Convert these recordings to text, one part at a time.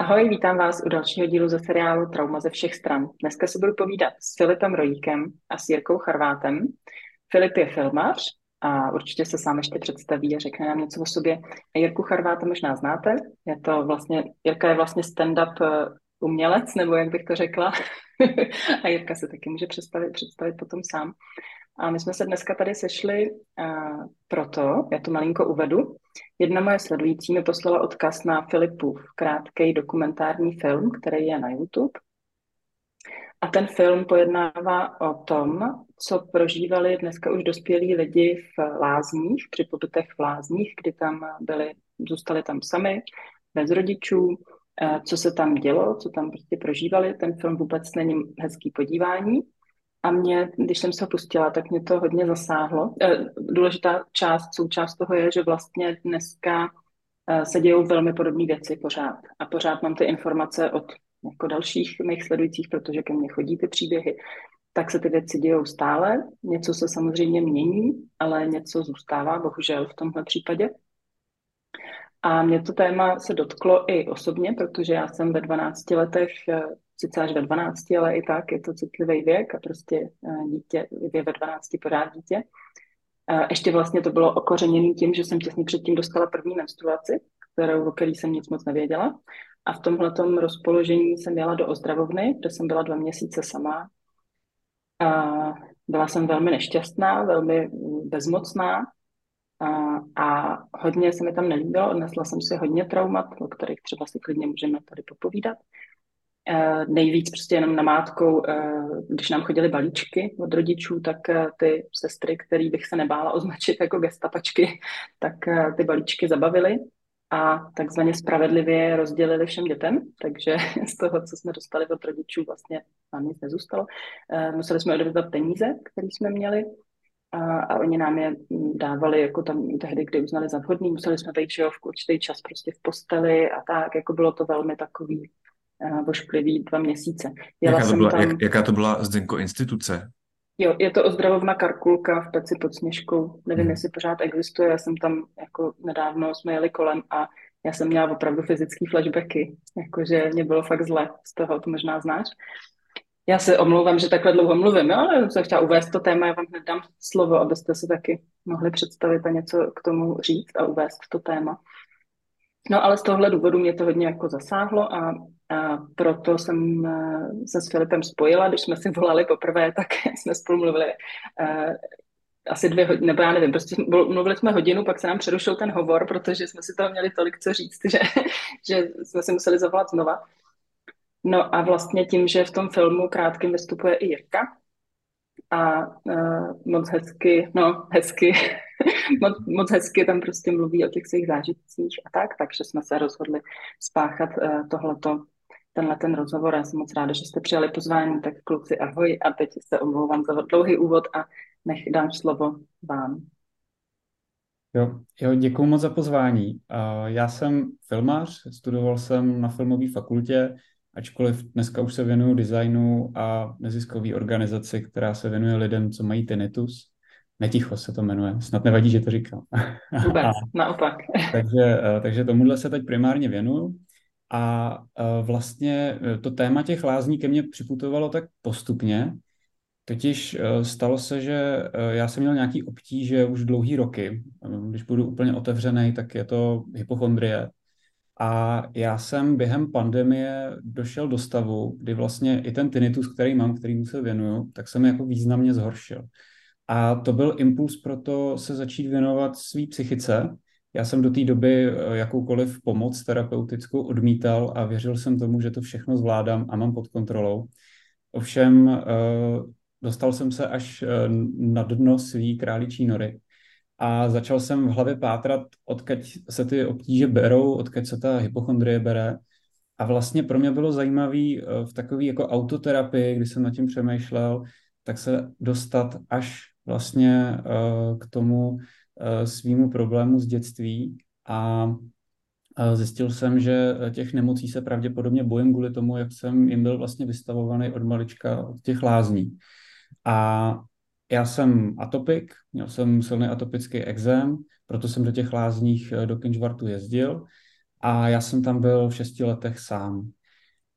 Ahoj, vítám vás u dalšího dílu ze seriálu Trauma ze všech stran. Dneska se budu povídat s Filipem Rojíkem a s Jirkou Charvátem. Filip je filmář a určitě se sám ještě představí a řekne nám něco o sobě. A Jirku Charváta možná znáte. Je to vlastně, Jirka je vlastně stand-up eh, umělec, nebo jak bych to řekla. a Jirka se taky může představit, představit potom sám. A my jsme se dneska tady sešli uh, proto, já to malinko uvedu. Jedna moje sledující mi poslala odkaz na Filipův krátký dokumentární film, který je na YouTube. A ten film pojednává o tom, co prožívali dneska už dospělí lidi v lázních, při pobytech v lázních, kdy tam byli, zůstali tam sami, bez rodičů, co se tam dělo, co tam prostě prožívali. Ten film vůbec není hezký podívání, a mě, když jsem se pustila, tak mě to hodně zasáhlo. Eh, důležitá část, součást toho je, že vlastně dneska eh, se dějou velmi podobné věci pořád. A pořád mám ty informace od jako dalších mých sledujících, protože ke mně chodí ty příběhy, tak se ty věci dějou stále. Něco se samozřejmě mění, ale něco zůstává, bohužel v tomhle případě. A mě to téma se dotklo i osobně, protože já jsem ve 12 letech eh, sice až ve 12, ale i tak je to citlivý věk a prostě eh, dítě je ve 12 pořád dítě. Ještě vlastně to bylo okořeněné tím, že jsem těsně předtím dostala první menstruaci, kterou, o který jsem nic moc nevěděla. A v tomhle rozpoložení jsem jela do ozdravovny, kde jsem byla dva měsíce sama. A byla jsem velmi nešťastná, velmi bezmocná a, hodně se mi tam nelíbilo. Odnesla jsem si hodně traumat, o kterých třeba si klidně můžeme tady popovídat. Uh, nejvíc prostě jenom namátkou, uh, když nám chodily balíčky od rodičů, tak uh, ty sestry, který bych se nebála označit jako gestapačky, tak ty balíčky zabavily a takzvaně spravedlivě rozdělili všem dětem, takže z toho, co jsme dostali od rodičů, vlastně nám nic nezůstalo. Museli jsme odevzdat peníze, které jsme měli a, a oni nám je dávali jako tam tehdy, kdy uznali za vhodný, museli jsme být v určitý čas prostě v posteli a tak, jako bylo to velmi takový vošklivý dva měsíce. Jela jaká, to byla, tam... jak, jaká to byla Zdenko instituce? Jo, je to ozdravovna Karkulka v Peci pod Sněžkou. Nevím, hmm. jestli pořád existuje. Já jsem tam jako nedávno jsme jeli kolem a já jsem měla opravdu fyzické flashbacky. Jakože mě bylo fakt zle z toho, to možná znáš. Já se omlouvám, že takhle dlouho mluvím, ale jsem chtěla uvést to téma, já vám hned dám slovo, abyste se taky mohli představit a něco k tomu říct a uvést to téma. No ale z tohohle důvodu mě to hodně jako zasáhlo a a proto jsem eh, se s Filipem spojila, když jsme si volali poprvé, tak jsme spolu mluvili uh, asi dvě hodiny, nebo já nevím, prostě mluvili jsme hodinu, pak se nám přerušil ten hovor, protože jsme si toho měli tolik co říct, že, že jsme si museli zavolat znova. No a vlastně tím, že v tom filmu krátkým vystupuje i Jirka a uh, moc hezky, no hezky, moc, moc hezky tam prostě mluví o těch svých zážitcích a tak, takže jsme se rozhodli spáchat uh, tohleto tenhle ten rozhovor. Já jsem moc ráda, že jste přijali pozvání, tak kluci ahoj a teď se omlouvám za dlouhý úvod a nech dám slovo vám. Jo, jo děkuji moc za pozvání. Já jsem filmář, studoval jsem na filmové fakultě, ačkoliv dneska už se věnuju designu a neziskové organizaci, která se věnuje lidem, co mají tinnitus. Neticho se to jmenuje, snad nevadí, že to říkám. Vůbec, naopak. takže, takže tomuhle se teď primárně věnuju. A vlastně e, to téma těch lázní ke mně připutovalo tak postupně, totiž stalo se, že já jsem měl nějaký obtíže už dlouhý roky. Když budu úplně otevřený, tak je to hypochondrie. A já jsem během pandemie došel do stavu, kdy vlastně i ten tinnitus, který mám, který se věnuju, tak se mi jako významně zhoršil. A to byl impuls pro to se začít věnovat své psychice, já jsem do té doby eh, jakoukoliv pomoc terapeutickou odmítal a věřil jsem tomu, že to všechno zvládám a mám pod kontrolou. Ovšem eh, dostal jsem se až eh, na dno svý králičí nory a začal jsem v hlavě pátrat, odkud se ty obtíže berou, odkud se ta hypochondrie bere. A vlastně pro mě bylo zajímavé v takové jako autoterapii, kdy jsem nad tím přemýšlel, tak se dostat až vlastně k tomu, Eh, svýmu problému z dětství a zjistil jsem, že těch nemocí se pravděpodobně bojím kvůli tomu, jak jsem jim byl vlastně vystavovaný od malička od těch lázní. A já jsem atopik, měl jsem silný atopický exém, proto jsem do těch lázních eh, do Kinžvartu jezdil. a já jsem tam byl v šesti letech sám.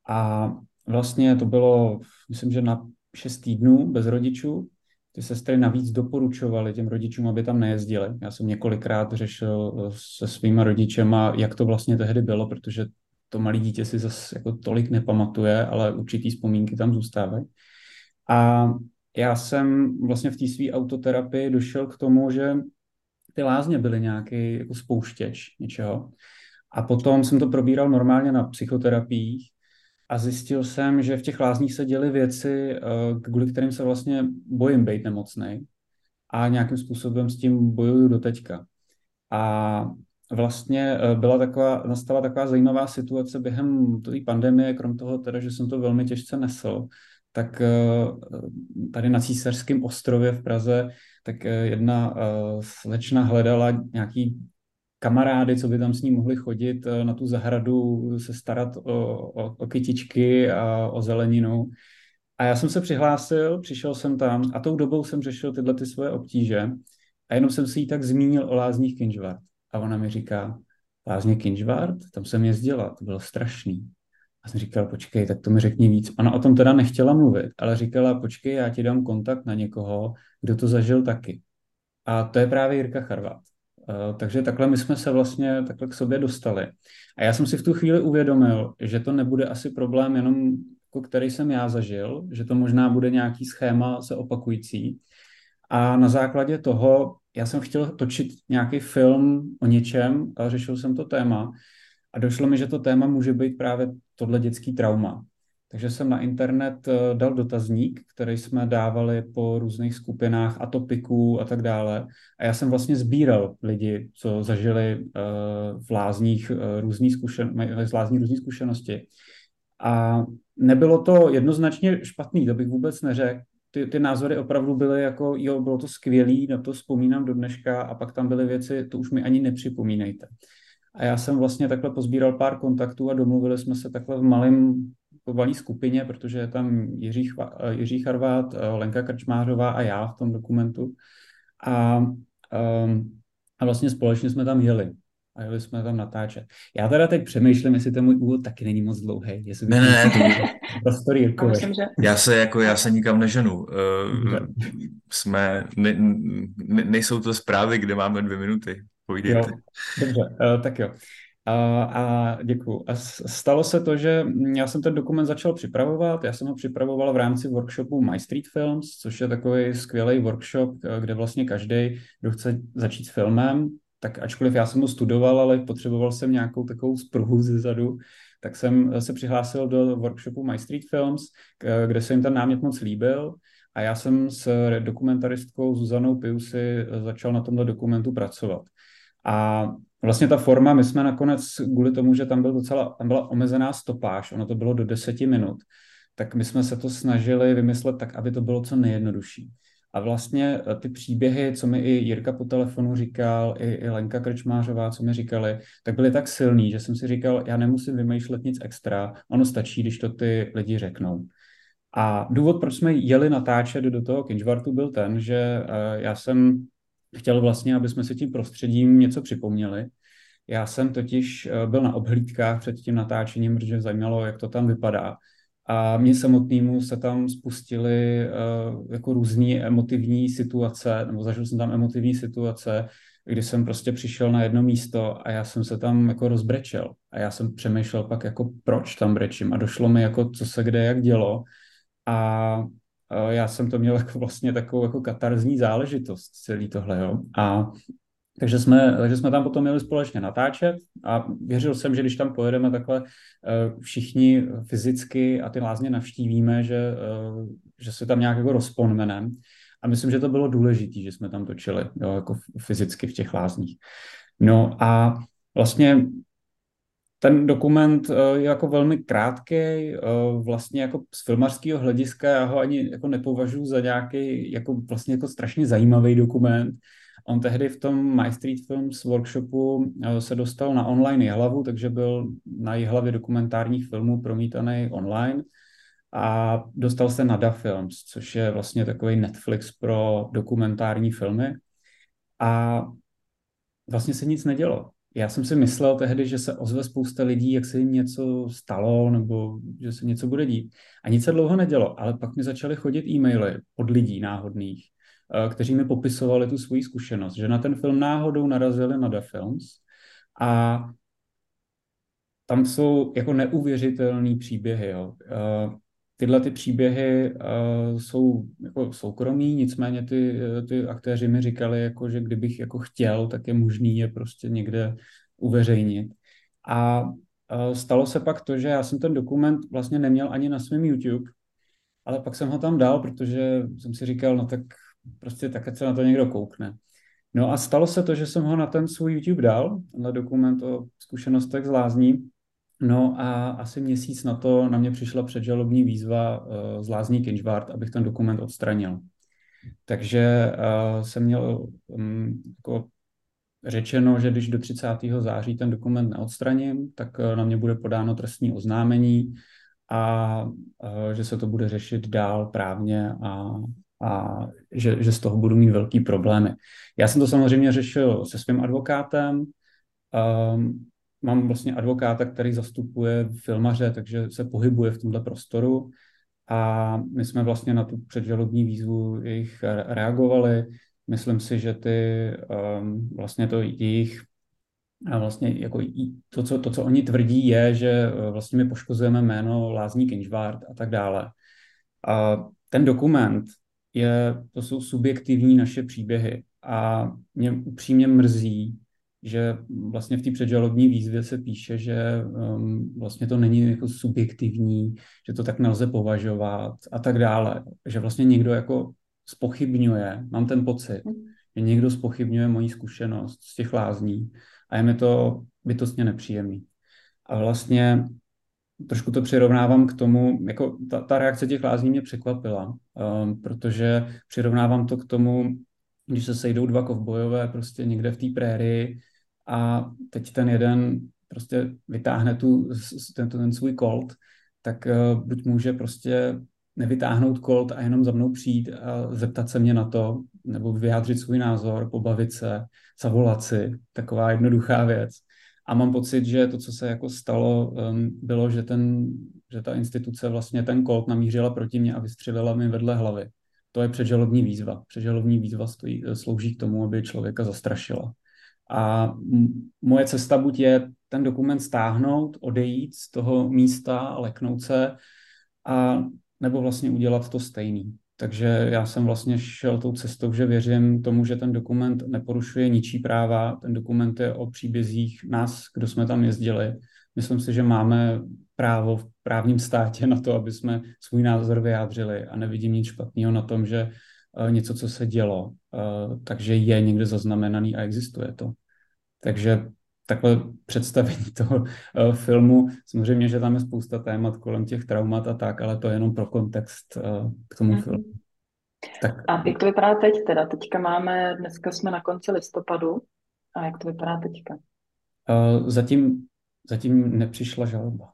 A vlastně to bylo, myslím, že na šest týdnů bez rodičů. Ty sestry navíc doporučovaly těm rodičům, aby tam nejezdili. Já jsem několikrát řešil eh, se svými rodičema, jak to vlastně tehdy bylo, protože to malé dítě si zase jako tolik nepamatuje, ale určitý vzpomínky tam zůstávají. A já jsem vlastně v té své autoterapii došel k tomu, že ty lázně byly nějaký jako spouštěč něčeho. A potom jsem to probíral normálně na psychoterapiích a zjistil jsem, že v těch lázních se děly věci, eh, kvůli kterým se vlastně bojím být nemocný a nějakým způsobem s tím bojuju do teďka. A vlastně eh, byla taková, nastala taková zajímavá situace během té pandemie, krom toho teda, že jsem to velmi těžce nesl, tak eh, tady na Císařském ostrově v Praze, tak jedna slečna hledala nějaký kamarády, co by tam s ní mohli chodit eh, na tu zahradu, se starat o, o, o kytičky a o zeleninu. A já jsem se přihlásil, přišel jsem tam a tou dobou jsem řešil tyhle ty svoje obtíže a jenom jsem si jí tak zmínil o lázních Kinžvart. A ona mi říká, lázně Kinžvart, tam jsem jezdila, to bylo strašný. A jsem říkal, počkej, tak to mi řekni víc. Ona o tom teda nechtěla mluvit, ale říkala, počkej, já ti dám kontakt na někoho, kdo to zažil taky. A to je právě Jirka Charvát. Eh, takže takhle my jsme se vlastně takhle k sobě dostali. A já jsem si v tu chvíli uvědomil, že to nebude asi problém jenom, jako který jsem já zažil, že to možná bude nějaký schéma se opakující. A na základě toho já jsem chtěl točit nějaký film o něčem a řešil jsem to téma. A došlo mi, že to téma může být právě tohle dětský trauma. Takže jsem na internet eh, dal dotazník, který jsme dávali po různých skupinách atopiků a tak dále. A já jsem vlastně sbíral lidi, co zažili eh, v lázních eh, různý zkušen, v lázní různý zkušenosti. A nebylo to jednoznačně špatný, to bych vůbec neřekl. Ty, ty názory opravdu byly jako, jo, bylo to skvělý, na to vzpomínám do dneška a pak tam byly věci, to už mi ani nepřipomínejte. A já jsem vlastně takhle pozbíral pár kontaktů a domluvili jsme se takhle v malém malé skupině, protože je tam Jiří, Chva, Jiří Charvát, Lenka Krčmářová a já v tom dokumentu. A, um, a vlastně společně jsme tam jeli. A jeli jsme tam natáčet. Já teda teď přemýšlím, jestli ten můj úvod taky není moc dlouhý. Jestli ne, ne, to prostor Jirkovi. Já se jako, já se nikam neženu. Uh, jsme, ne, ne, nejsou to zprávy, kde máme dvě minuty. Povídejte. Jo, dobře, uh, tak jo. A, a děkuju. A stalo se to, že já jsem ten dokument začal připravovat. Já jsem ho připravoval v rámci workshopu My Street Films, což je takový skvělý workshop, kde vlastně každý, kdo chce začít s filmem, tak ačkoliv já jsem ho studoval, ale potřeboval jsem nějakou takovou spruhu zezadu, tak jsem se přihlásil do workshopu My Street Films, kde se jim ten námět moc líbil. A já jsem s dokumentaristkou Zuzanou Piusy začal na tomto dokumentu pracovat. A vlastně ta forma, my jsme nakonec, kvůli tomu, že tam, byl docela, tam byla omezená stopáž, ono to bylo do deseti minut, tak my jsme se to snažili vymyslet tak, aby to bylo co nejjednodušší. A vlastně eh, ty příběhy, co mi i Jirka po telefonu říkal, i, i Lenka Krčmářová, co mi říkali, tak byly tak silný, že jsem si říkal, já nemusím vymýšlet nic extra, ono stačí, když to ty lidi řeknou. A důvod, proč jsme jeli natáčet do toho Kinžvartu, byl ten, že uh, já jsem chtěl vlastně, aby jsme si tím prostředím něco připomněli. Já jsem totiž eh, byl na obhlídkách před tím natáčením, protože zajímalo, jak to tam vypadá. A mně samotnému se tam spustily uh, jako různé emotivní situace, nebo zažil jsem tam emotivní situace, kdy jsem prostě přišel na jedno místo a já jsem se tam jako rozbrečel. A já jsem přemýšlel pak jako proč tam brečím. A došlo mi jako co se kde jak dělo. A já jsem to měl jako vlastně takovou jako katarzní záležitost celý tohle, jo. A takže jsme, takže jsme tam potom měli společně natáčet a věřil jsem, že když tam pojedeme takhle eh, všichni fyzicky a ty lázně navštívíme, že, eh, že se tam nějak jako rozponmenem. A myslím, že to bylo důležité, že jsme tam točili jo, jako fyzicky v těch lázních. No a vlastně ten dokument eh, je jako velmi krátký, eh, vlastně jako z filmařského hlediska já ho ani jako nepovažuji za nějaký jako vlastně jako strašně zajímavý dokument. On tehdy v tom My Street Films workshopu eh, se dostal na online hlavu, takže byl na hlavě dokumentárních filmů promítaný online a dostal se na Da Films, což je vlastně takový Netflix pro dokumentární filmy. A vlastně se nic nedělo já jsem si myslel tehdy, že se ozve spousta lidí, jak se jim něco stalo, nebo že se něco bude dít. A nic se dlouho nedělo, ale pak mi začaly chodit e-maily od lidí náhodných, eh, kteří mi popisovali tu svoji zkušenost, že na ten film náhodou narazili na The Films a tam jsou jako neuvěřitelné příběhy. Jo. Tyhle ty příběhy uh, jsou jako soukromí, nicméně ty, ty aktéři mi říkali, jako, že kdybych jako chtěl, tak je možný je prostě někde uveřejnit. A uh, stalo se pak to, že já jsem ten dokument vlastně neměl ani na svém YouTube, ale pak jsem ho tam dal, protože jsem si říkal, no tak prostě tak, se na to někdo koukne. No a stalo se to, že jsem ho na ten svůj YouTube dal, tenhle dokument o zkušenostech z lázní, No a asi měsíc na to na mě přišla předžalobní výzva uh, z Lázní Kinžvart, abych ten dokument odstranil. Takže uh, jsem měl um, jako řečeno, že když do 30. září ten dokument neodstraním, tak uh, na mě bude podáno trestní oznámení a že se to bude řešit dál právně a, a že, že z toho budu mít velký problémy. Já jsem to samozřejmě řešil se svým advokátem, um, mám vlastně advokáta, který zastupuje filmaře, takže se pohybuje v tomhle prostoru a my jsme vlastně na tu předžalobní výzvu jejich reagovali. Myslím si, že ty um, vlastně to jejich a vlastně jako to co, to, co oni tvrdí, je, že uh, vlastně my poškozujeme jméno Lázní Kinžvart a tak dále. A ten dokument je, to jsou subjektivní naše příběhy a mě upřímně mrzí, že vlastně v té předžalobní výzvě se píše, že um, vlastně to není jako subjektivní, že to tak nelze považovat a tak dále. Že vlastně někdo jako spochybňuje, mám ten pocit, že někdo spochybňuje moji zkušenost z těch lázní a je mi to bytostně nepříjemný. A vlastně trošku to přirovnávám k tomu, jako ta, ta reakce těch lázní mě překvapila, um, protože přirovnávám to k tomu, když se sejdou dva kovbojové prostě někde v té prérii a teď ten jeden prostě vytáhne tu, ten, ten svůj kolt, tak uh, buď může prostě nevytáhnout kolt a jenom za mnou přijít a zeptat se mě na to, nebo vyjádřit svůj názor, pobavit se, zavolat si, taková jednoduchá věc. A mám pocit, že to, co se jako stalo, um, bylo, že, ten, že ta instituce vlastně ten kolt namířila proti mě a vystřelila mi vedle hlavy. To je předžalobní výzva. Předžalobní výzva stojí, slouží k tomu, aby člověka zastrašila. A moje cesta buď je ten dokument stáhnout, odejít z toho místa, leknout se, a nebo vlastně udělat to stejný. Takže já jsem vlastně šel tou cestou, že věřím tomu, že ten dokument neporušuje ničí práva. Ten dokument je o příbězích nás, kdo jsme tam jezdili. Myslím si, že máme právo v právním státě na to, aby jsme svůj názor vyjádřili a nevidím nic špatného na tom, že eh, něco, co se dělo, eh, takže je někde zaznamenaný a existuje to. Takže takhle představení toho uh, filmu. Samozřejmě, že tam je spousta témat kolem těch traumat a tak, ale to je jenom pro kontext uh, k tomu mm-hmm. filmu. Tak. A jak to vypadá teď teda? Teďka máme, dneska jsme na konci listopadu. A jak to vypadá teďka? Uh, zatím, zatím nepřišla žaloba.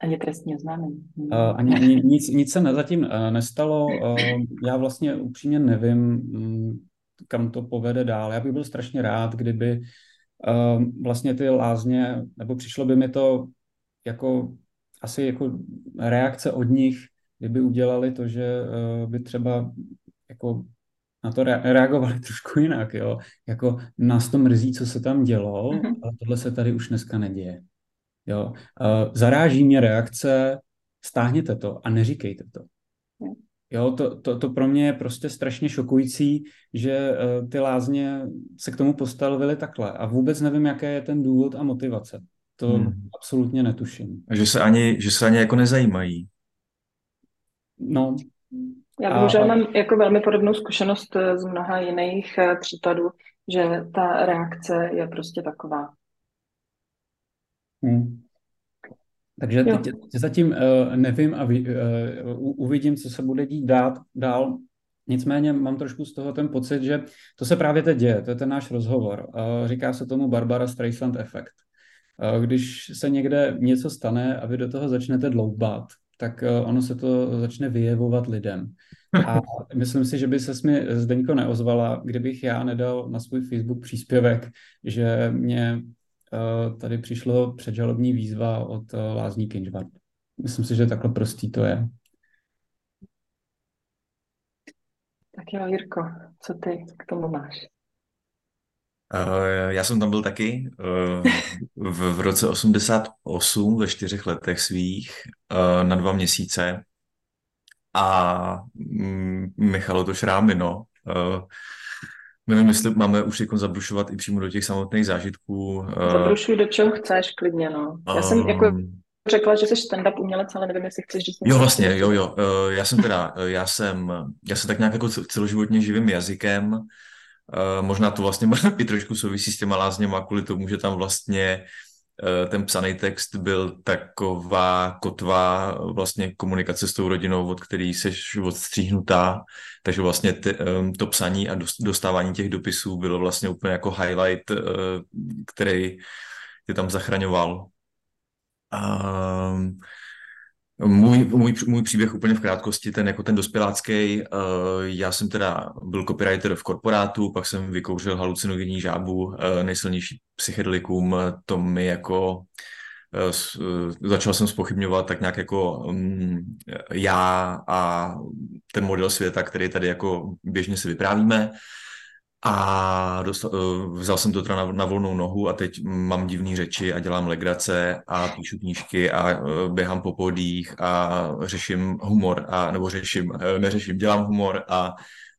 Ani trestní oznámení. Uh, ani, ani nic, nic se ne, zatím uh, nestalo. Uh, já vlastně upřímně nevím, um, kam to povede dál. Já bych byl strašně rád, kdyby uh, vlastně ty lázně, nebo přišlo by mi to jako asi jako reakce od nich, kdyby udělali to, že uh, by třeba jako na to reagovali trošku jinak, jo. Jako nás to mrzí, co se tam dělo, mm-hmm. ale tohle se tady už dneska neděje. Jo. Uh, zaráží mě reakce, stáhněte to a neříkejte to. Jo, to, to, to pro mě je prostě strašně šokující, že uh, ty lázně se k tomu postavily takhle a vůbec nevím, jaký je ten důvod a motivace. To hmm. absolutně netuším. A že se ani, že se ani jako nezajímají. No. Já bohužel a... mám jako velmi podobnou zkušenost eh, z mnoha jiných eh, případů, že ta reakce je prostě taková. Hmm. Takže teď, teď zatím uh, nevím a vy, uh, uvidím, co se bude dít dát dál. Nicméně mám trošku z toho ten pocit, že to se právě teď děje, to je ten náš rozhovor. Uh, říká se tomu Barbara Streisand efekt. Uh, když se někde něco stane a vy do toho začnete dloubat, tak ono se to začne vyjevovat lidem. A myslím si, že by se mi Zdeňko neozvala, kdybych já nedal na svůj Facebook příspěvek, že mě tady přišlo předžalobní výzva od Lázní Kinžvart. Myslím si, že takhle prostý to je. Tak jo, Jirko, co ty k tomu máš? Uh, já jsem tam byl taky v, v roce 88, ve čtyřech letech svých, na dva měsíce. A mm, Michalo to šrámy, no. Nevím, jestli máme už jako zabrušovat i přímo do těch samotných zážitků. Zabrušuj do čeho chceš, klidně, no. Já jsem jako ehm, řekla, že jsi stand-up umělec, ale nevím, jestli chceš říct Jo, vlastně, jo, jo. Uh, já jsem teda, uh, já jsem, já jsem tak nějak jako celoživotně živým jazykem. Možná to vlastně i trošku souvisí s těma lázněma kvůli tomu, že tam vlastně ten psaný text byl taková kotva vlastně komunikace s tou rodinou, od který seš odstříhnutá, takže vlastně ty, to psaní a dostávání těch dopisů bylo vlastně úplně jako highlight, který tě tam zachraňoval. Um, můj, můj, můj příběh úplně v krátkosti, ten jako ten dospělácký, uh, já jsem teda byl copywriter v korporátu, pak jsem vykouřil halucinogenní žábu, uh, nejsilnější psychedelikum, to mi jako začal jsem spochybňovat tak nějak jako um, já a ten model světa, který tady jako běžně si vyprávíme. A dostal, eh, vzal jsem to teda na, na volnou nohu a teď mám divné řeči a dělám legrace a píšu knížky a eh, běhám po podích a řeším humor, a, nebo řeším, eh, neřeším, dělám humor a,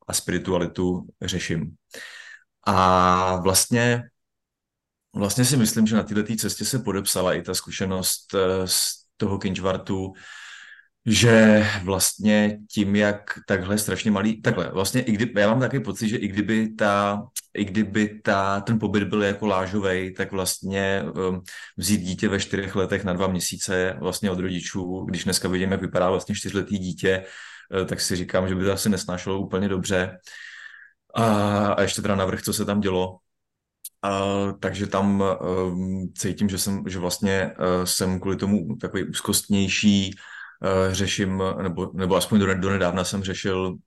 a spiritualitu řeším. A vlastně, vlastně si myslím, že na této cestě se podepsala i ta zkušenost z toho Kinčvartu, že vlastně tím, jak takhle strašně malý, takhle, vlastně i kdyby, já mám takový pocit, že i kdyby ta, i kdyby ta, ten pobyt byl jako lážovej, tak vlastně um, vzít dítě ve čtyřech letech na dva měsíce vlastně od rodičů, když dneska vidím, jak vypadá vlastně čtyřletý dítě, uh, tak si říkám, že by to asi nesnášelo úplně dobře. A, a ještě teda navrh, co se tam dělo, Uh, takže tam uh, cítím, že jsem, že vlastně uh, jsem kvůli tomu takový úzkostnější, řeším, nebo, nebo aspoň do, do nedávna jsem řešil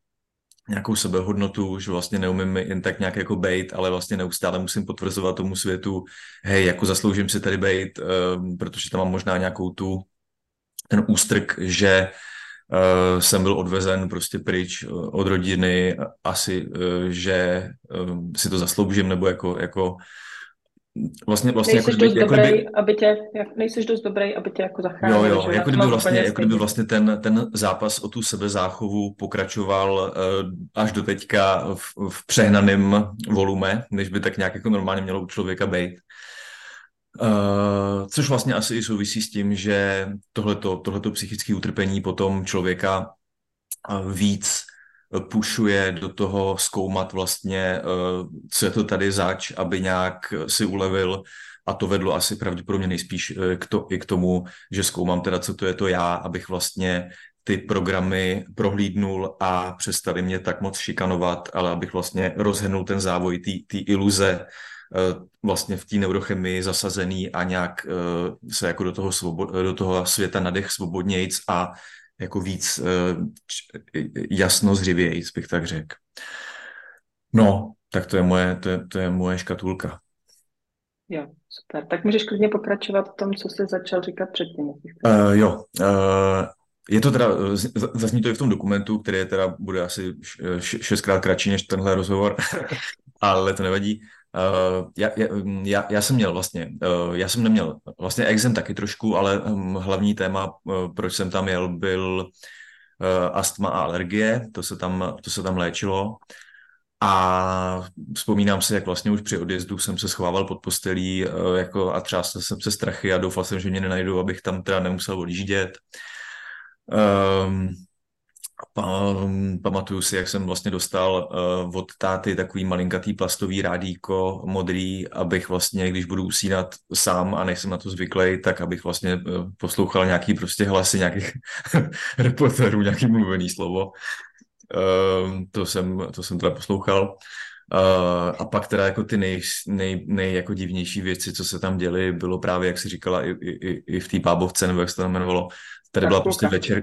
nějakou sebehodnotu, že vlastně neumím jen tak nějak jako bejt, ale vlastně neustále musím potvrzovat tomu světu, hej, jako zasloužím si tady bejt, uh, protože tam mám možná nějakou tu, ten ústrk, že uh, jsem byl odvezen prostě pryč od rodiny, asi, uh, že uh, si to zasloužím, nebo jako, jako Vlastně, vlastně nejseš jako, dost jako dobrý, kdyby, aby tě, jak, nejseš dost dobrý, aby tě jako zachránil. Jo, jo, jako kdyby, vlastně, jako kdyby vlastně ten, ten zápas o tu sebezáchovu pokračoval uh, až do teďka v, v přehnaném volume, než by tak nějak jako normálně mělo u člověka být. Uh, což vlastně asi i souvisí s tím, že tohleto, tohleto psychické utrpení potom člověka uh, víc pušuje do toho zkoumat vlastně, eh, co je to tady zač, aby nějak si ulevil. A to vedlo asi pravděpodobně nejspíš eh, k to, i k tomu, že zkoumám teda, co to je to já, abych vlastně ty programy prohlídnul a přestali mě tak moc šikanovat, ale abych vlastně rozhrnul ten závoj té iluze eh, vlastně v té neurochemii zasazený a nějak se jako do toho, svobod, do toho světa nadech svobodnějc a jako víc uh, jasno zřivějíc, bych tak řekl. No, tak to je moje, to je, to je moje škatulka. Jo, super. Tak můžeš klidně pokračovat v tom, co jsi začal říkat předtím. Uh, jo, uh, je to teda, zazní to i v tom dokumentu, který je teda, bude asi šestkrát kratší než tenhle rozhovor, ale to nevadí. Uh, já, já, já jsem měl vlastně, uh, já jsem neměl, vlastně exem taky trošku, ale um, hlavní téma, uh, proč jsem tam jel, byl uh, astma a alergie, to se tam, to se tam léčilo. A vzpomínám si, jak vlastně už při odjezdu jsem se schovával pod postelí jako a třásl jsem se strachy a doufal jsem, že mě nenajdou, abych tam teda nemusel odjíždět. Um, Pamatuju si, jak jsem vlastně dostal uh, od táty takový malinkatý plastový rádíko modrý, abych vlastně, když budu usínat sám a nejsem na to zvyklý, tak abych vlastně uh, poslouchal nějaký prostě hlasy nějakých reporterů, nějaký mluvený slovo. Uh, to, jsem, to jsem teda poslouchal. Uh, a pak teda jako ty nej, nej, nej jako divnější věci, co se tam děly, bylo právě, jak si říkala, i, i, i v té pábovce, nebo jak se to jmenovalo. Tady byla prostě večer...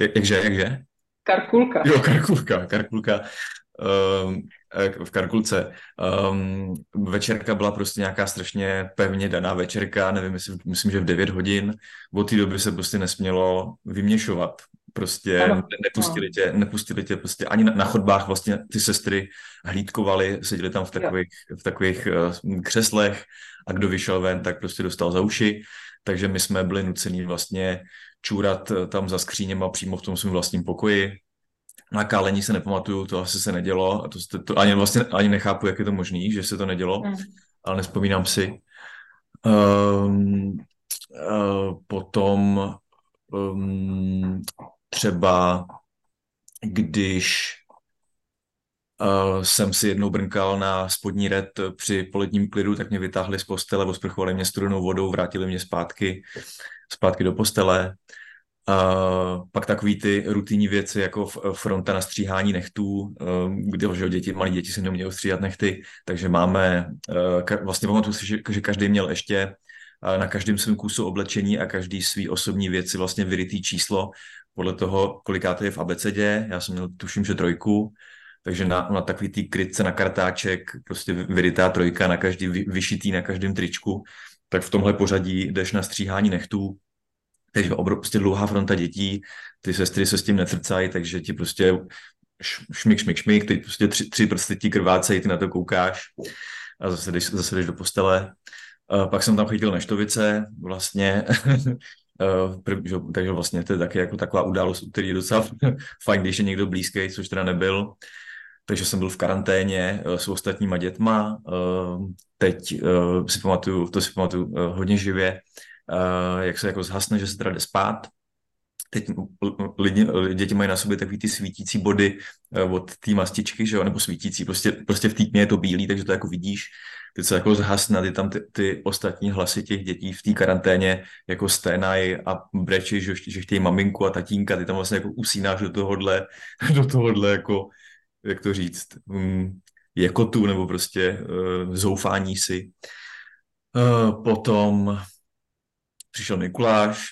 Jak, jakže, jakže? Karkulka. Jo, karkulka, karkulka. Um, v Karkulce. Um, večerka byla prostě nějaká strašně pevně daná večerka, nevím, jestli, myslím, že v 9 hodin. Od té doby se prostě nesmělo vyměšovat. Prostě ano, nepustili, tě, nepustili tě prostě ani na, na chodbách vlastně ty sestry hlídkovali, seděli tam v takových, v takových uh, křeslech a kdo vyšel ven, tak prostě dostal za uši. Takže my jsme byli nuceni vlastně čůrat eh, tam za skříněma přímo v tom svém vlastním pokoji. Na kálení se nepamatuju, to asi se nedělo. A to, to ani vlastně ani nechápu, jak je to možné, že se to nedělo, mm. ale nespomínám si. Um, uh, potom um, třeba když uh, jsem si jednou brnkal na spodní red při poledním klidu, tak mě vytáhli z postele, osprchovali mě studenou vodou, vrátili mě zpátky, zpátky do postele. Uh, pak takový ty rutinní věci, jako fronta na stříhání nechtů, uh, kde že děti, malí děti si nemějí stříhat nechty, takže máme, uh, vlastně pamatuju si, že, že každý měl ještě na každém svém kusu oblečení a každý svý osobní věci vlastně vyrytý číslo podle toho, kolikáte je v abecedě. Já jsem měl, tuším, že trojku, takže na, na takový tý krytce na kartáček, prostě vyrytá trojka na každý, vyšitý na každém tričku, tak v tomhle pořadí jdeš na stříhání nechtů, takže prostě dlouhá fronta dětí, ty sestry se s tím necrcají, takže ti prostě šmik, šmik, šmik, ty prostě tři, tři prsty ti krvácejí, ty na to koukáš a zase jdeš, zase jdeš do postele. A pak jsem tam chytil neštovice, vlastně, takže vlastně to je taky jako taková událost, který je docela fajn, když je někdo blízký, což teda nebyl. Takže jsem byl v karanténě e, s ostatníma dětma. E, teď e, si pamatuju, to si pamatuju hodně živě, jak se jako zhasne, že se teda jde spát. Teď lidi, děti mají na sobě takový ty svítící body od té mastičky, že jo, nebo svítící, prostě, prostě v tmě je to bílý, takže to jako vidíš. Teď se jako zhasne, ty tam ty, ty ostatní hlasy těch dětí v té karanténě jako sténají a brečí, že, že chtějí maminku a tatínka, ty tam vlastně jako usínáš do tohohle, do tohohle jako, jak to říct, um, jako tu, nebo prostě uh, zoufání si. Uh, potom přišel Mikuláš,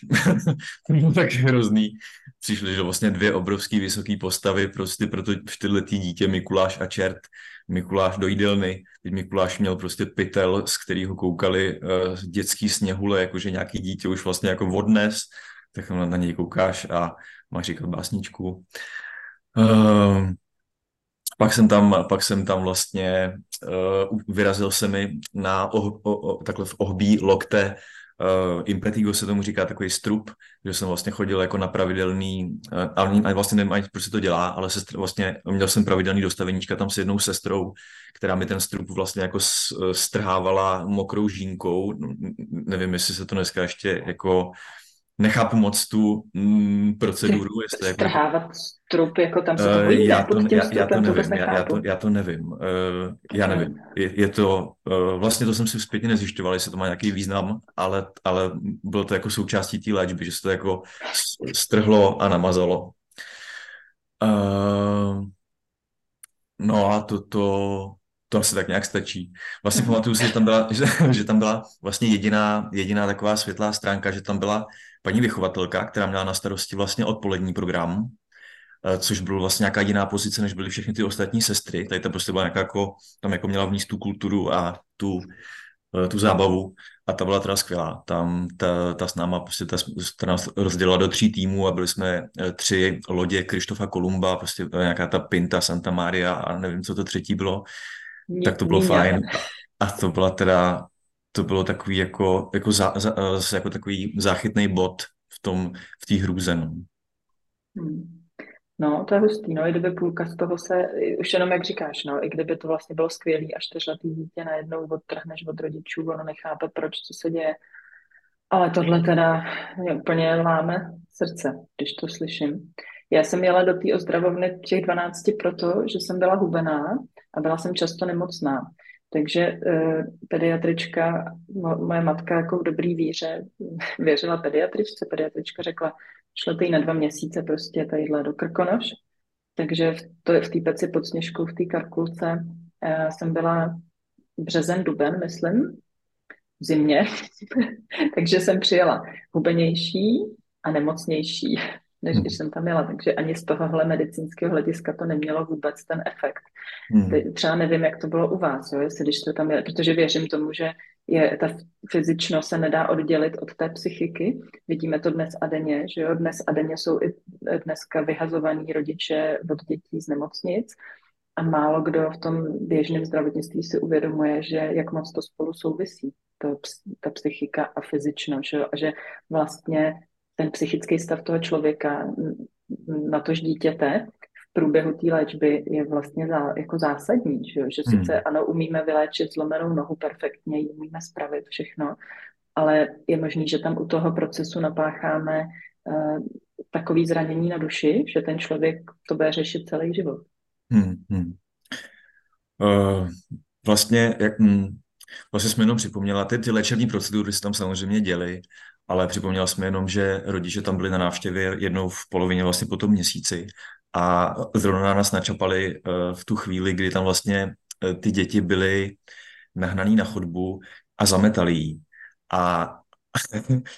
bylo tak hrozný. Přišly že vlastně dvě obrovský vysoké postavy, prostě proto čtyřletý dítě Mikuláš a čert. Mikuláš do jídelny. Teď Mikuláš měl prostě pytel, z kterého koukali uh, dětský sněhule, jakože nějaký dítě už vlastně jako odnes, tak na, na něj koukáš a máš říkat básničku. Uh, pak jsem tam, pak jsem tam vlastně uh, vyrazil se mi na oh, oh, takhle v ohbí lokte uh, impetigo se tomu říká takový strup, že jsem vlastně chodil jako na pravidelný, uh, ale vlastně nevím ani, proč se to dělá, ale sestr, vlastně měl jsem pravidelný dostaveníčka tam s jednou sestrou, která mi ten strup vlastně jako strhávala mokrou žínkou, nevím, jestli se to dneska ještě jako nechápu moc tu mm, proceduru. Jestli jako... Strhávat strup, jako tam se to uh, já, to, já, já, to nevím, já, já, to, já to nevím. Uh, já nevím. Je, je to, uh, vlastně to jsem si zpětně nezjišťoval, jestli to má nějaký význam, ale, ale bylo to jako součástí té léčby, že se to jako strhlo a namazalo. Uh, no a to, to, to asi tak nějak stačí. Vlastně mhm. pamatuju si, že tam byla, že, že tam byla vlastně jediná, jediná taková světlá stránka, že tam byla paní vychovatelka, která měla na starosti vlastně odpolední program, eh, což byl vlastně nějaká jiná pozice, než byly všechny ty ostatní sestry. Tady ta prostě byla nějaká jako, tam jako měla vníst tu kulturu a tu, eh, tu zábavu a ta byla teda skvělá. Tam ta, ta s náma prostě ta, ta nás rozdělila do tří týmů a byli jsme eh, tři lodě Krištofa Kolumba, prostě nějaká ta Pinta, Santa Maria a nevím, co to třetí bylo. Mě, tak to bylo mě, fajn. A to byla teda to bylo takový jako, jako, za, za, jako takový záchytný bod v tom, v té hrůze. No. Hmm. No, to je hustý, no, i kdyby půlka z toho se, už jenom jak říkáš, no, i kdyby to vlastně bylo skvělý a čtyřletý dítě najednou odtrhneš od rodičů, ono nechápe, proč, co se děje. Ale tohle teda mě úplně láme srdce, když to slyším. Já jsem jela do té ozdravovny těch 12 proto, že jsem byla hubená a byla jsem často nemocná. Takže uh, pediatrička, mo, moje matka jako v dobrý víře věřila pediatričce, pediatrička řekla, šlete jí na dva měsíce prostě tadyhle do Krkonoš, takže v, to je v té peci pod sněžkou, v té karkulce Já jsem byla březen, duben, myslím, v zimě, takže jsem přijela hubenější a nemocnější, než když hmm. jsem tam jela. Takže ani z tohohle medicínského hlediska to nemělo vůbec ten efekt. Hmm. Třeba nevím, jak to bylo u vás, jo, jestli když jste tam jeli, protože věřím tomu, že je, ta fyzičnost se nedá oddělit od té psychiky. Vidíme to dnes a denně, že jo, dnes a denně jsou i dneska vyhazovaní rodiče od dětí z nemocnic a málo kdo v tom běžném zdravotnictví si uvědomuje, že jak moc to spolu souvisí, to, ta psychika a fyzičnost, že, a že vlastně ten psychický stav toho člověka na tož dítěte v průběhu té léčby je vlastně zá, jako zásadní, že, že sice hmm. ano, umíme vyléčit zlomenou nohu perfektně, ji umíme spravit všechno, ale je možný, že tam u toho procesu napácháme uh, takový zranění na duši, že ten člověk to bude řešit celý život. Hmm, hmm. Uh, vlastně, jak, hm, vlastně jsme jenom připomněla, ty, ty léčební procedury se tam samozřejmě děly, ale připomněla jsme jenom, že rodiče tam byli na návštěvě jednou v polovině vlastně po tom měsíci a zrovna nás načapali uh, v tu chvíli, kdy tam vlastně uh, ty děti byly nahnaný na chodbu a zametali jí. A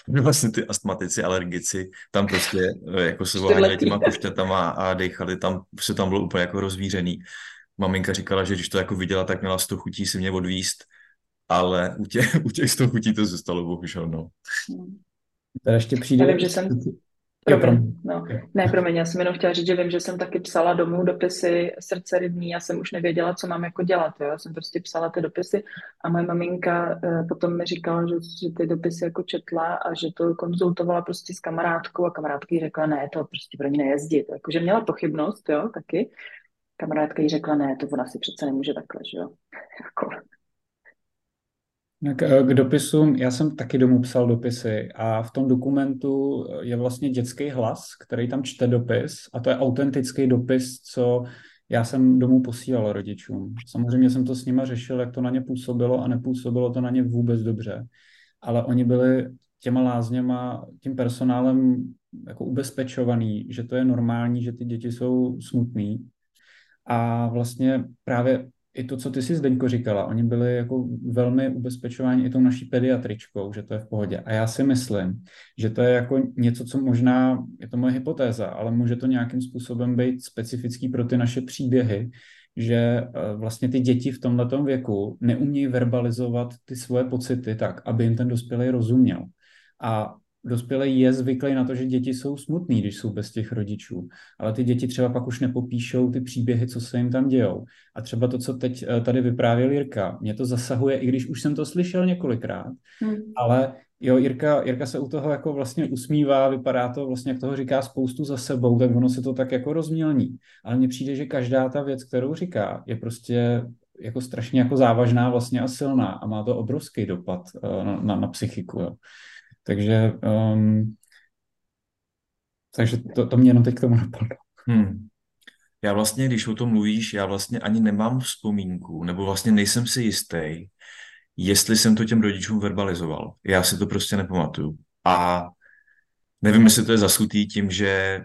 vlastně ty astmatici, alergici tam prostě jako se vohánili těma kuštětama a dechali tam, se tam bylo úplně jako rozvířený. Maminka říkala, že když to jako viděla, tak měla sto chutí si mě odvíst, ale u těch, u těch sto chutí to zůstalo, bohužel, no. Teda ještě přijde... Já vím, že jsem... Promiň, no. Ne, promiň, já jsem jenom chtěla říct, že vím, že jsem taky psala domů dopisy srdce rybní, já jsem už nevěděla, co mám jako dělat, jo? já jsem prostě psala ty dopisy a moje maminka eh, potom mi říkala, že, že ty dopisy jako četla a že to konzultovala prostě s kamarádkou a kamarádka jí řekla, ne, to prostě pro ní nejezdit, jakože měla pochybnost, jo, taky. Kamarádka jí řekla, ne, to ona si přece nemůže takhle, že jo. Jako, k, eh, k dopisům, já jsem taky domů psal dopisy a v tom dokumentu je vlastně dětský hlas, který tam čte dopis a to je autentický dopis, co já jsem domů posílal rodičům. Samozřejmě jsem to s nima řešil, jak to na ně působilo a nepůsobilo to na ně vůbec dobře. Ale oni byli těma lázněma, tím personálem jako ubezpečovaný, že to je normální, že ty děti jsou smutný. A vlastně právě i to, co ty jsi Zdeňko říkala, oni byli jako velmi ubezpečováni i tou naší pediatričkou, že to je v pohodě. A já si myslím, že to je jako něco, co možná, je to moje hypotéza, ale může to nějakým způsobem být specifický pro ty naše příběhy, že eh, vlastně ty děti v tomto věku neumějí verbalizovat ty svoje pocity tak, aby jim ten dospělý rozuměl. A dospělý je zvyklý na to, že děti jsou smutný, když jsou bez těch rodičů, ale ty děti třeba pak už nepopíšou ty příběhy, co se jim tam dějou. A třeba to, co teď eh, tady vyprávěl Jirka, mě to zasahuje, i když už jsem to slyšel několikrát, hmm. ale jo, Jirka, Jirka se u toho jako vlastně usmívá, vypadá to vlastně, jak toho říká spoustu za sebou, tak ono se to tak jako rozmělní. Ale mně přijde, že každá ta věc, kterou říká, je prostě jako strašně jako závažná vlastně a silná a má to obrovský dopad uh, na, na, na psychiku. Jo. Takže, um, takže to, to mě jenom teď k tomu napadlo. Hmm. Já vlastně, když o tom mluvíš, já vlastně ani nemám vzpomínku, nebo vlastně nejsem si jistý, jestli jsem to těm rodičům verbalizoval. Já si to prostě nepamatuju. A nevím, jestli to je zasutý tím, že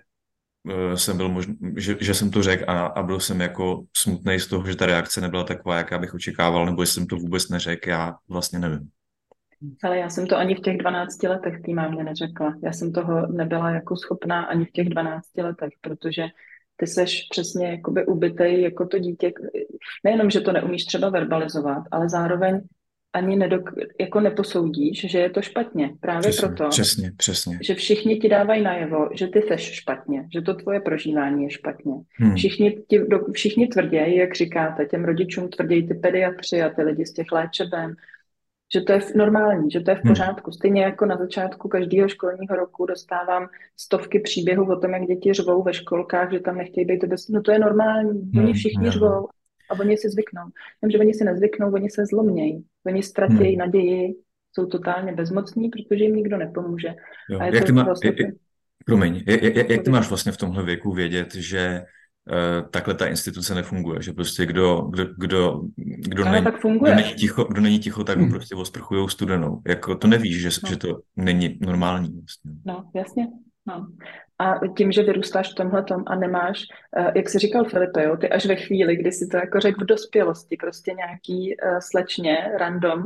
uh, jsem byl možný, že, že jsem to řekl a, a byl jsem jako smutný z toho, že ta reakce nebyla taková, jaká bych očekával, nebo jestli jsem to vůbec neřekl, já vlastně nevím. Ale já jsem to ani v těch 12 letech tý mámě neřekla. Já jsem toho nebyla jako schopná ani v těch 12 letech, protože ty seš přesně jakoby ubitej jako to dítě. Nejenom, že to neumíš třeba verbalizovat, ale zároveň ani nedok, jako neposoudíš, že je to špatně. Právě přesně, proto, přesně, přesně. že všichni ti dávají najevo, že ty seš špatně, že to tvoje prožívání je špatně. Hmm. Všichni, ti, všichni tvrdějí, jak říkáte, těm rodičům tvrdějí ty pediatři a ty lidi z těch léčeben, že to je normální, že to je v hmm. pořádku. Stejně jako na začátku každého školního roku dostávám stovky příběhů o tom, jak děti řvou ve školkách, že tam nechtějí být bez... No to je normální, oni hmm, všichni hmm. řvou a oni si zvyknou. Jenže oni si nezvyknou, oni se zlomnějí, oni ztratí hmm. naději, jsou totálně bezmocní, protože jim nikdo nepomůže. Jo. A je jak to ty má, vlastně... je, je, promiň, je, je, jak ty máš vlastně v tomhle věku vědět, že takhle ta instituce nefunguje, že prostě kdo, kdo, kdo, kdo, není, tak funguje. kdo není ticho, kdo není ticho, tak ho prostě osprchujou studenou. Jako to nevíš, že, no. že to není normální. Vlastně. No, jasně. No. A tím, že vyrůstáš v tomhle a nemáš, eh, jak jsi říkal Filipe, jo, ty až ve chvíli, kdy si to jako řekl v dospělosti, prostě nějaký uh, slečně, random,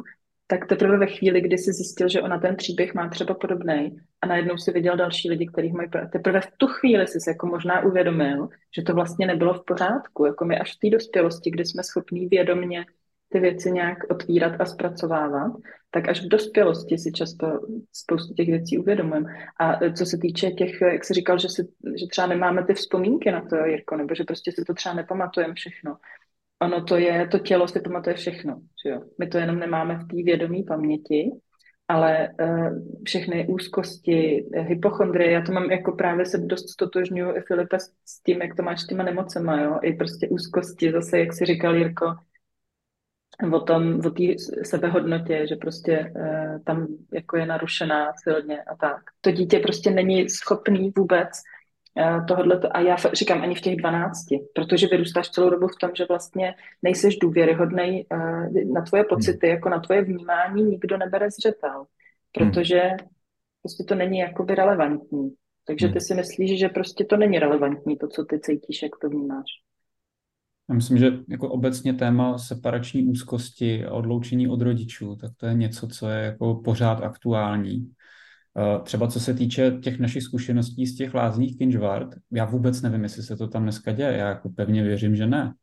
tak teprve ve chvíli, kdy jsi zjistil, že ona ten příběh má třeba podobný a najednou si viděl další lidi, kteří mají teprve v tu chvíli si se jako možná uvědomil, že to vlastně nebylo v pořádku. Jako my až v té dospělosti, kdy jsme schopní vědomně ty věci nějak otvírat a zpracovávat, tak až v dospělosti si často spoustu těch věcí uvědomujeme. A co se týče těch, jak jsi říkal, že, si, že třeba nemáme ty vzpomínky na to, Jirko, nebo že prostě si to třeba nepamatujeme všechno. Ono to je, to tělo si pamatuje všechno. Že jo? My to jenom nemáme v té vědomé paměti, ale uh, všechny úzkosti, hypochondrie, já to mám jako právě se dost stotožňuju i Filipe s tím, jak to máš s těma nemocema, jo? i prostě úzkosti, zase, jak si říkal Jirko, o tom, o té sebehodnotě, že prostě uh, tam jako je narušená silně a tak. To dítě prostě není schopný vůbec tohle a já říkám ani v těch 12, protože vyrůstáš celou dobu v tom, že vlastně nejseš důvěryhodný uh, na tvoje hmm. pocity, jako na tvoje vnímání nikdo nebere zřetel, protože hmm. prostě to není jakoby relevantní. Takže ty hmm. si myslíš, že prostě to není relevantní, to, co ty cítíš, jak to vnímáš. Já myslím, že jako obecně téma separační úzkosti a odloučení od rodičů, tak to je něco, co je jako pořád aktuální. Eh, třeba co se týče těch našich zkušeností z těch lázních Kinžvart, já vůbec nevím, jestli se to tam dneska děje, já jako pevně věřím, že ne.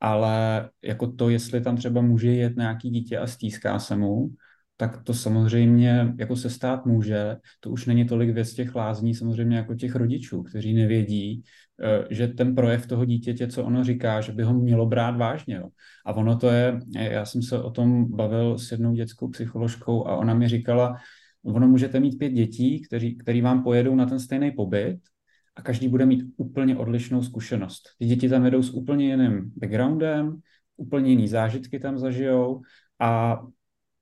Ale jako to, jestli tam třeba může jet nějaký dítě a stýská se mu, tak to samozřejmě jako se stát může. To už není tolik věc těch lázní, samozřejmě jako těch rodičů, kteří nevědí, eh, že ten projev toho dítěte, co ono říká, že by ho mělo brát vážně. Jo. A ono to je, já jsem se o tom bavil s jednou dětskou psycholožkou a ona mi říkala, ono můžete mít pět dětí, kteří, který vám pojedou na ten stejný pobyt a každý bude mít úplně odlišnou zkušenost. Ty děti tam jedou s úplně jiným backgroundem, úplně jiný zážitky tam zažijou a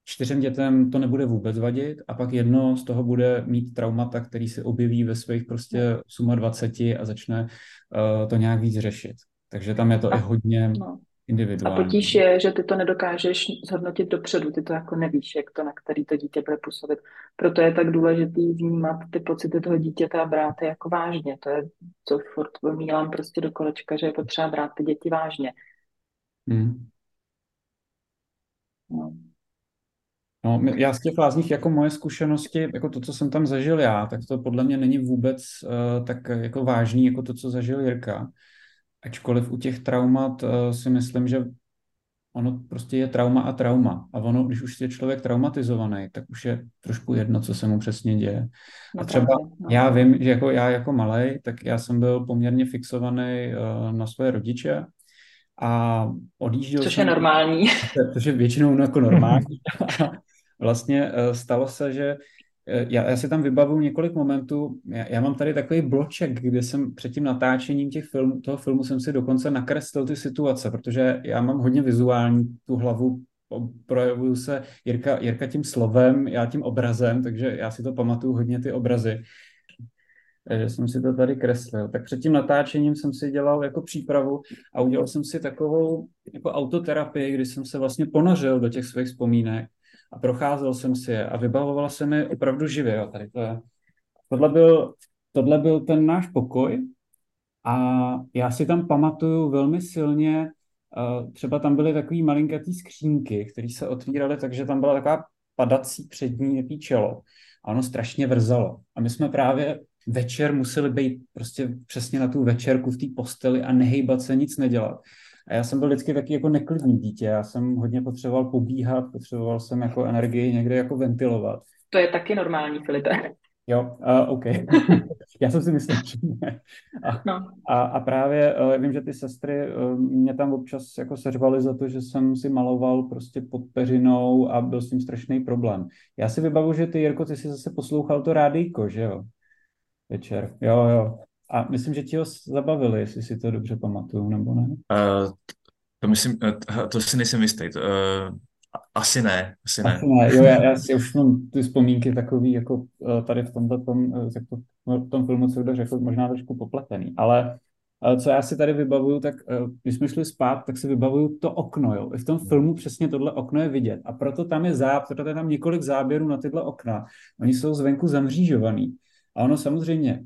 čtyřem dětem to nebude vůbec vadit a pak jedno z toho bude mít traumata, který se objeví ve svých prostě 28 a začne uh, to nějak víc řešit. Takže tam je to a, i hodně no. Individuální. A potíž je, že ty to nedokážeš zhodnotit dopředu, ty to jako nevíš, jak to, na který to dítě bude působit. Proto je tak důležitý vnímat ty pocity toho dítěte a brát je jako vážně. To je, co furt pomílám prostě do kolečka, že je potřeba brát ty děti vážně. Hmm. No. No, já z těch lázních, jako moje zkušenosti, jako to, co jsem tam zažil já, tak to podle mě není vůbec uh, tak jako vážný, jako to, co zažil Jirka. Ačkoliv u těch traumat uh, si myslím, že ono prostě je trauma a trauma. A ono, když už je člověk traumatizovaný, tak už je trošku jedno, co se mu přesně děje. A no třeba no. já vím, že jako já jako malej, tak já jsem byl poměrně fixovaný uh, na své rodiče a odjížděl Což jsem, je normální. Což je většinou jako normální. vlastně eh, stalo se, že eh, já, já si tam vybavuju několik momentů. Já, já mám tady takový bloček, kde jsem před tím natáčením těch film, toho filmu jsem si dokonce nakreslil ty situace, protože já mám hodně vizuální tu hlavu, projevuju se Jirka, Jirka tím slovem, já tím obrazem, takže já si to pamatuju hodně ty obrazy. Takže jsem si to tady kreslil. Tak před tím natáčením jsem si dělal jako přípravu a udělal jsem si takovou jako autoterapii, kdy jsem se vlastně ponořil do těch svých vzpomínek a procházel jsem si je a vybavoval se mi opravdu živě. Jo. Tady to je. Tohle, byl, tohle byl ten náš pokoj a já si tam pamatuju velmi silně, uh, třeba tam byly takové malinkatý skřínky, které se otvíraly, takže tam byla taková padací přední jaký čelo a ono strašně vrzalo. A my jsme právě večer museli být prostě přesně na tu večerku v té posteli a nehejbat se, nic nedělat. A já jsem byl vždycky taky jako neklidný dítě, já jsem hodně potřeboval pobíhat, potřeboval jsem jako energii někde jako ventilovat. To je taky normální, Filipe. Jo, uh, OK. já jsem si myslel, že ne. A, no. a, a právě uh, vím, že ty sestry uh, mě tam občas jako seřvaly za to, že jsem si maloval prostě pod peřinou a byl s tím strašný problém. Já si vybavu, že ty, Jirko, ty si zase poslouchal to rádíko, že jo? Večer. Jo, jo. A myslím, že ti ho zabavili, jestli si to dobře pamatuju, nebo ne? Uh, to myslím, uh, to si nejsem jistý. Uh, asi ne, asi ne. Asi ne, jo, já, já si už mám ty vzpomínky takový, jako uh, tady v tomhle tom, uh, to, v tom filmu, co kdo řekl, možná trošku popletený, ale co já si tady vybavuju, tak když jsme šli spát, tak si vybavuju to okno, jo. I v tom filmu přesně tohle okno je vidět a proto tam je záp, proto je tam několik záběrů na tyhle okna. Oni jsou zvenku zamřížovaný A ono samozřejmě,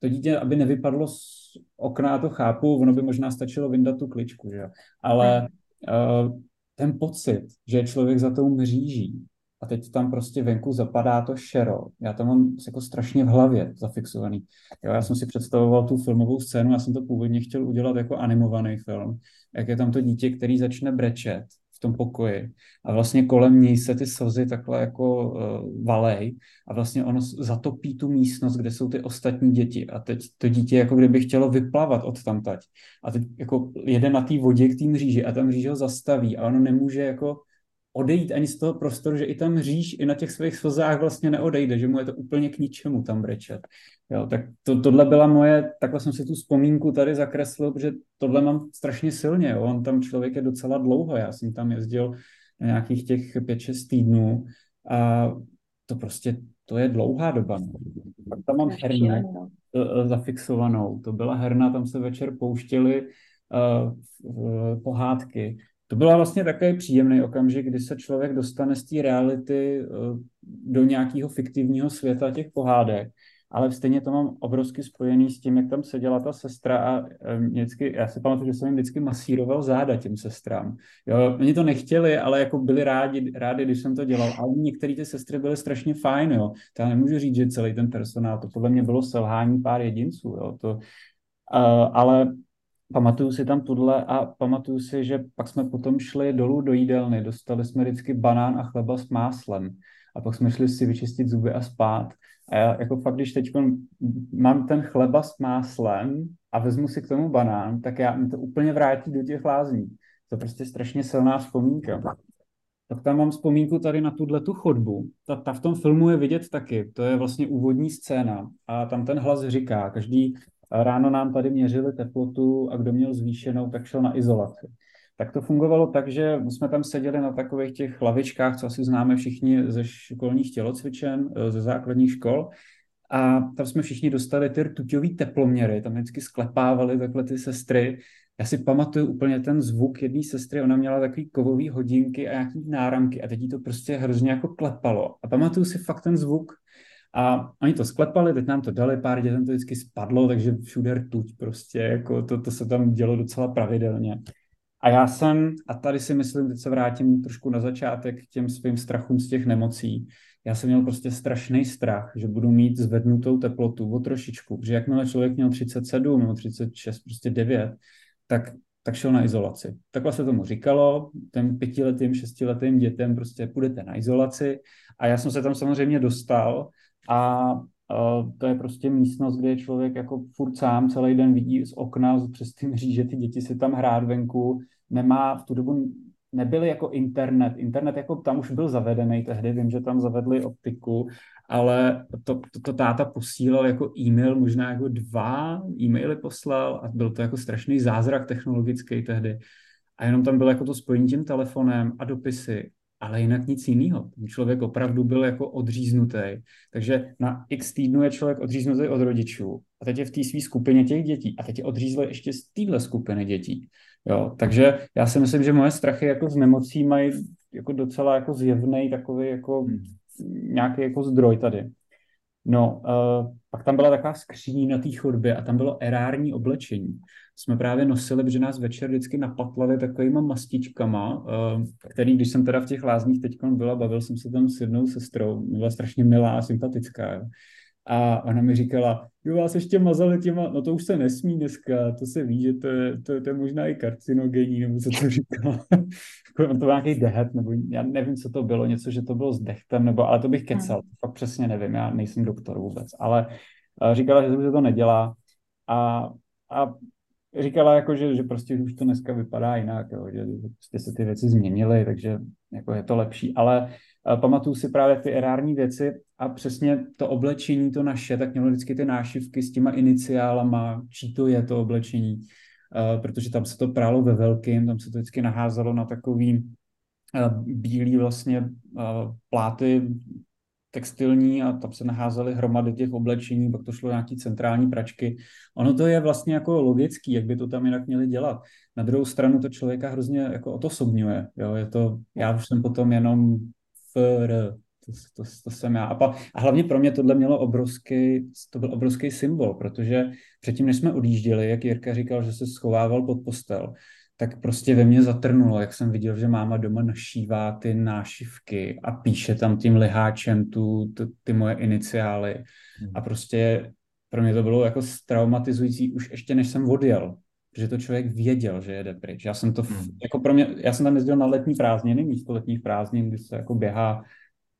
to dítě, aby nevypadlo z okna, to chápu, ono by možná stačilo vyndat tu kličku, že? ale uh, ten pocit, že je člověk za tou mříží a teď tam prostě venku zapadá to šero, já to mám jako strašně v hlavě zafixovaný. Jo, já jsem si představoval tu filmovou scénu, já jsem to původně chtěl udělat jako animovaný film, jak je tam to dítě, který začne brečet v tom pokoji. A vlastně kolem ní se ty slzy takhle jako uh, valej a vlastně ono zatopí tu místnost, kde jsou ty ostatní děti. A teď to dítě jako kdyby chtělo vyplavat od tamtať. A teď jako jede na té vodě k té mříži a tam mříž ho zastaví a ono nemůže jako odejít ani z toho prostoru, že i tam říš i na těch svých slzách vlastně neodejde, že mu je to úplně k ničemu tam brečet. Jo, tak to, tohle byla moje, takhle jsem si tu vzpomínku tady zakreslil, protože tohle mám strašně silně. Jo. On tam člověk je docela dlouho, já jsem tam jezdil na nějakých těch 5-6 týdnů a to prostě, to je dlouhá doba. No. Pak tam mám hernu no. e, zafixovanou. To byla herna, tam se večer pouštěly uh, pohádky to byla vlastně takový příjemný okamžik, kdy se člověk dostane z té reality eh, do nějakého fiktivního světa těch pohádek, ale stejně to mám obrovsky spojený s tím, jak tam seděla ta sestra a eh, vždycky, já si pamatuju, že jsem jim vždycky masíroval záda těm sestrám. Jo, oni to nechtěli, ale jako byli rádi, rádi, když jsem to dělal. A některé ty sestry byly strašně fajn, jo. To já nemůžu říct, že celý ten personál, to podle mě bylo selhání pár jedinců, jo. To, uh, ale pamatuju si tam tudle a pamatuju si, že pak jsme potom šli dolů do jídelny, dostali jsme vždycky banán a chleba s máslem a pak jsme šli si vyčistit zuby a spát. A já jako fakt, když teď mám ten chleba s máslem a vezmu si k tomu banán, tak já mi to úplně vrátí do těch lázní. To je prostě strašně silná vzpomínka. Tak tam mám vzpomínku tady na tuhle tu chodbu. Ta, ta v tom filmu je vidět taky. To je vlastně úvodní scéna. A tam ten hlas říká, každý Ráno nám tady měřili teplotu a kdo měl zvýšenou, tak šel na izolaci. Tak to fungovalo tak, že jsme tam seděli na takových těch lavičkách, co asi známe všichni ze školních tělocvičen, eh, ze základních škol. A tam jsme všichni dostali ty rtuťový teploměry, tam vždycky sklepávali takhle ty sestry. Já si pamatuju úplně ten zvuk jedné sestry, ona měla takový kovový hodinky a nějaký náramky a teď jí to prostě hrozně jako klepalo. A pamatuju si fakt ten zvuk, a oni to sklepali, teď nám to dali, pár dětem to vždycky spadlo, takže všude rtuť prostě, jako to, to se tam dělo docela pravidelně. A já jsem, a tady si myslím, teď se vrátím trošku na začátek k těm svým strachům z těch nemocí. Já jsem měl prostě strašný strach, že budu mít zvednutou teplotu o trošičku, že jakmile člověk měl 37 nebo 36, prostě 9, tak, tak šel na izolaci. Takhle se tomu říkalo, těm pětiletým, šestiletým dětem prostě půjdete na izolaci a já jsem se tam samozřejmě dostal a uh, to je prostě místnost, kde je člověk jako furt sám celý den vidí z okna přes ty mříže ty děti si tam hrát venku, nemá v tu dobu nebyly jako internet. Internet jako tam už byl zavedený tehdy, vím, že tam zavedli optiku, ale to, to, to táta posílal jako e-mail, možná jako dva e-maily poslal a byl to jako strašný zázrak technologický tehdy. A jenom tam bylo jako to spojení tím telefonem a dopisy ale jinak nic jiného. Ten člověk opravdu byl jako odříznutý. Takže na x týdnů je člověk odříznutý od rodičů a teď je v té své skupině těch dětí a teď je odřízl ještě z téhle skupiny dětí. Jo, takže já si myslím, že moje strachy jako z nemocí mají jako docela jako zjevný takový jako hmm. nějaký jako zdroj tady. No, uh, pak tam byla taková skříň na té chodbě a tam bylo erární oblečení. Jsme právě nosili, protože nás večer vždycky napatlali takovýma mastičkama, uh, který, když jsem teda v těch lázních teď byla, bavil jsem se tam s jednou sestrou, byla strašně milá a sympatická. Jo. A ona mi říkala, jo, vás ještě mazali těma, no to už se nesmí dneska, to se ví, že to je, to, to je možná i karcinogenní, nebo co to říkala. to byl nějaký dehet, nebo já nevím, co to bylo, něco, že to bylo s dechtem, nebo, ale to bych kecal, hmm. fakt přesně nevím, já nejsem doktor vůbec, ale uh, říkala, že se to nedělá a, a říkala, jako, že, že prostě už to dneska vypadá jinak, jo, že prostě se ty věci změnily, takže jako je to lepší, ale pamatuju si právě ty erární věci a přesně to oblečení, to naše, tak mělo vždycky ty nášivky s těma iniciálama, čí to je to oblečení, uh, protože tam se to prálo ve velkým, tam se to vždycky naházelo na takový uh, bílý vlastně pláty textilní a tam se naházely hromady těch oblečení, pak to šlo nějaký centrální pračky. Ono to je vlastně jako logický, jak by to tam jinak měli dělat. Na druhou stranu to člověka hrozně jako otosobňuje. Jo? Je to, já už jsem potom jenom FR, to, to, to jsem já. A, pa, a hlavně pro mě tohle mělo obrovský, to byl obrovský symbol, protože předtím, než jsme odjížděli, jak Jirka říkal, že se schovával pod postel, tak prostě ve mně zatrnulo, jak jsem viděl, že máma doma našívá ty nášivky a píše tam tím liháčem tu, tu, ty moje iniciály. Hmm. A prostě pro mě to bylo jako traumatizující už ještě než jsem odjel, protože to člověk věděl, že jede pryč. Já jsem to, hmm. jako pro mě, já jsem tam jezdil na letní prázdniny, místo letních prázdnin, kdy se jako běhá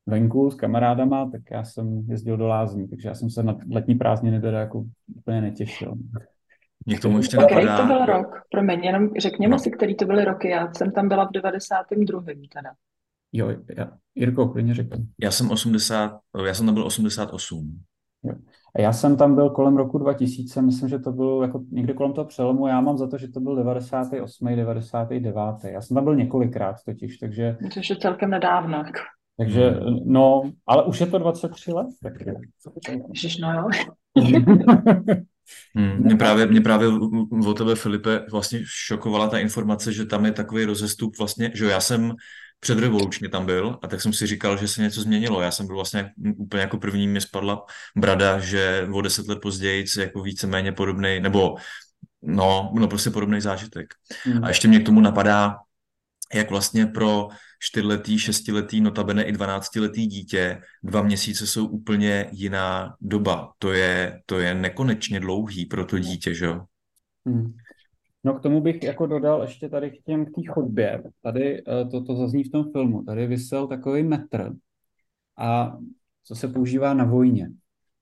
venku s kamarádama, tak já jsem jezdil do lázní, takže já jsem se na letní prázdniny teda jako úplně netěšil. Mě k tomu ještě napadá... Který to byl rok? Promiň, jenom řekněme no. si, který to byly roky. Já jsem tam byla v 92. teda. Jo, já, Jirko, klidně řekl. Já jsem 80, já jsem tam byl 88. Jo. A já jsem tam byl kolem roku 2000, myslím, že to bylo jako někde kolem toho přelomu. Já mám za to, že to byl 98. 99. Já jsem tam byl několikrát totiž, takže... To je celkem nedávno. Jako. Takže, hmm. no, ale už je to 23 let. Tak... Ježiš, no jo. Hmm, mě, právě, mě právě o tebe, Filipe, vlastně šokovala ta informace, že tam je takový rozestup vlastně, že já jsem předrevolučně tam byl a tak jsem si říkal, že se něco změnilo. Já jsem byl vlastně úplně jako první, mě spadla brada, že o deset let později jako víceméně podobný, nebo no, no prostě podobný zážitek. Hmm. A ještě mě k tomu napadá, jak vlastně pro čtyřletý, šestiletý, notabene i dvanáctiletý dítě dva měsíce jsou úplně jiná doba. To je, to je nekonečně dlouhý pro to dítě, že jo? Hmm. No k tomu bych jako dodal ještě tady k těm k té chodbě. Tady eh, to, to zazní v tom filmu. Tady vysel takový metr a co se používá na vojně.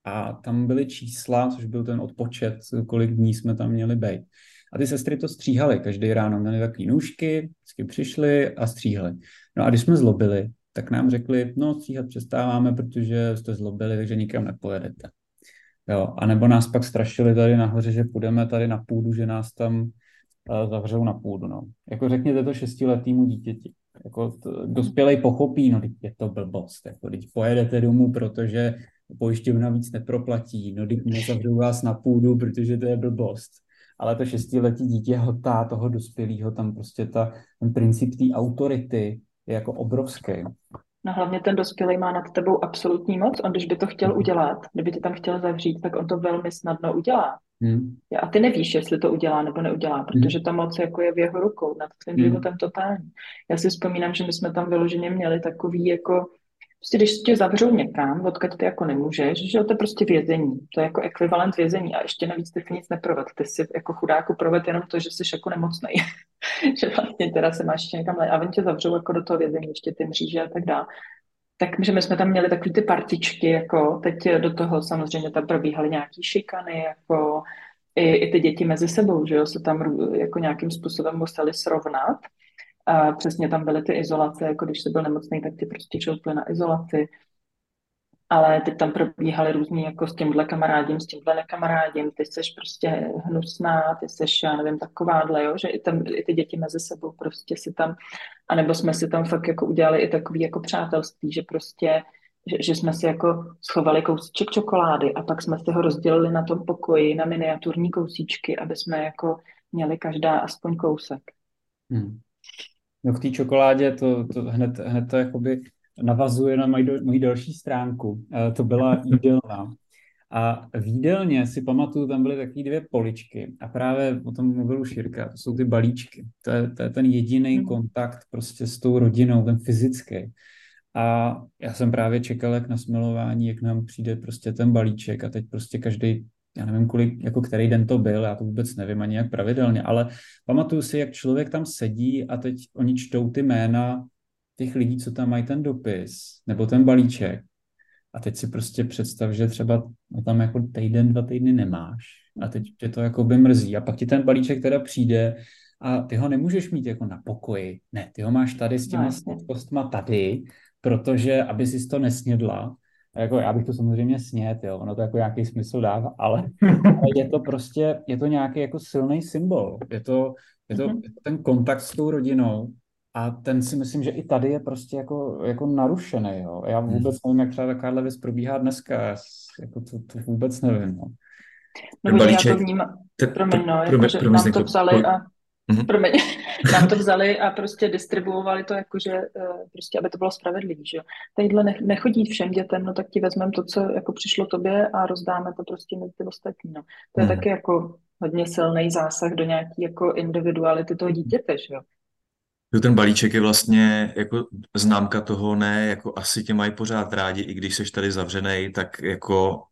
A tam byly čísla, což byl ten odpočet, kolik dní jsme tam měli být. A ty sestry to stříhaly. Každý ráno měli takové nůžky, vždycky přišli a stříhali. No a když jsme zlobili, tak nám řekli, no stříhat přestáváme, protože jste zlobili, takže nikam nepojedete. Jo, a nebo nás pak strašili tady nahoře, že půjdeme tady na půdu, že nás tam uh, zavřou na půdu. No. Jako řekněte to šestiletýmu dítěti. Jako dospělej pochopí, no je to blbost. Jako teď pojedete domů, protože pojišťovna víc neproplatí, no teď nezavřou vás na půdu, protože to je blbost ale to šestiletí dítě hotá toho dospělého, tam prostě ta, ten princip té autority je jako obrovský. No hlavně ten dospělý má nad tebou absolutní moc. On, když by to chtěl mhm. udělat, kdyby tě tam chtěl zavřít, tak on to velmi snadno udělá. Hmm. A ty nevíš, jestli to udělá nebo neudělá, mhm. protože ta moc jako je v jeho rukou nad tvým hmm. životem totální. Já si vzpomínám, že my jsme tam vyloženě měli takový jako Prostě když tě zavřou někam, odkud ty jako nemůžeš, že to je prostě vězení. To je jako ekvivalent vězení a ještě navíc ty nic neproved. Ty si jako chudáku proved jenom to, že jsi jako nemocný. že vlastně teda se máš ještě někam a oni tě zavřou jako do toho vězení, ještě ty mříže a tak dále. Takže my jsme tam měli takové ty partičky, jako teď do toho samozřejmě tam probíhaly nějaký šikany, jako i, i ty děti mezi sebou, že jo, se tam jako nějakým způsobem museli srovnat. A přesně tam byly ty izolace, jako když jsi byl nemocný, tak ty prostě šouply na izolaci. Ale teď tam probíhaly různý, jako s tímhle kamarádím, s tímhle nekamarádím, ty jsi prostě hnusná, ty jsi, já nevím, takováhle, jo, že i, tam, i ty děti mezi sebou prostě si tam, anebo jsme si tam fakt jako udělali i takový jako přátelství, že prostě že, že jsme si jako schovali kousíček čokolády a pak jsme si ho rozdělili na tom pokoji na miniaturní kousíčky, aby jsme jako měli každá aspoň kousek. Hmm. No k té čokoládě to, to hned, hned to jakoby navazuje na moji, moji další stránku. E, to byla jídelna. A v jídelně si pamatuju, tam byly takové dvě poličky a právě o tom mluvil už Jirka, to jsou ty balíčky. To je, to je ten jediný hmm. kontakt prostě s tou rodinou, ten fyzický. A já jsem právě čekal, jak na smilování, jak nám přijde prostě ten balíček a teď prostě každý já nevím, kolik, jako který den to byl, já to vůbec nevím ani jak pravidelně, ale pamatuju si, jak člověk tam sedí a teď oni čtou ty jména těch lidí, co tam mají ten dopis nebo ten balíček. A teď si prostě představ, že třeba tam jako týden, dva týdny nemáš a teď tě to jako by mrzí a pak ti ten balíček teda přijde a ty ho nemůžeš mít jako na pokoji. Ne, ty ho máš tady s těma no, kostma tady, protože aby si to nesnědla, jako já bych to samozřejmě snět, jo, ono to jako nějaký smysl dává, ale je to prostě, je to nějaký jako silný symbol. Je to, je to, mm-hmm. je to ten kontakt s tou rodinou a ten si myslím, že i tady je prostě jako, jako narušený, jo. Já mhm. vůbec nevím, jak třeba takováhle věc probíhá dneska, jako to, to vůbec nevím, no. No, já to vnímám, promiň, no, jako, že nám to psali a Mm-hmm. Promiň, Nám to vzali a prostě distribuovali to jakože, eh, prostě, aby to bylo spravedlivý, že jo. Tadyhle nechodí všem dětem, no tak ti vezmeme to, co jako přišlo tobě a rozdáme to prostě mezi ty ostatní, no. To je hmm. taky jako hodně silný zásah do nějaký jako individuality toho dítěte, že jo. Ten balíček je vlastně jako známka toho, ne, jako asi tě mají pořád rádi, i když jsi tady zavřený, tak jako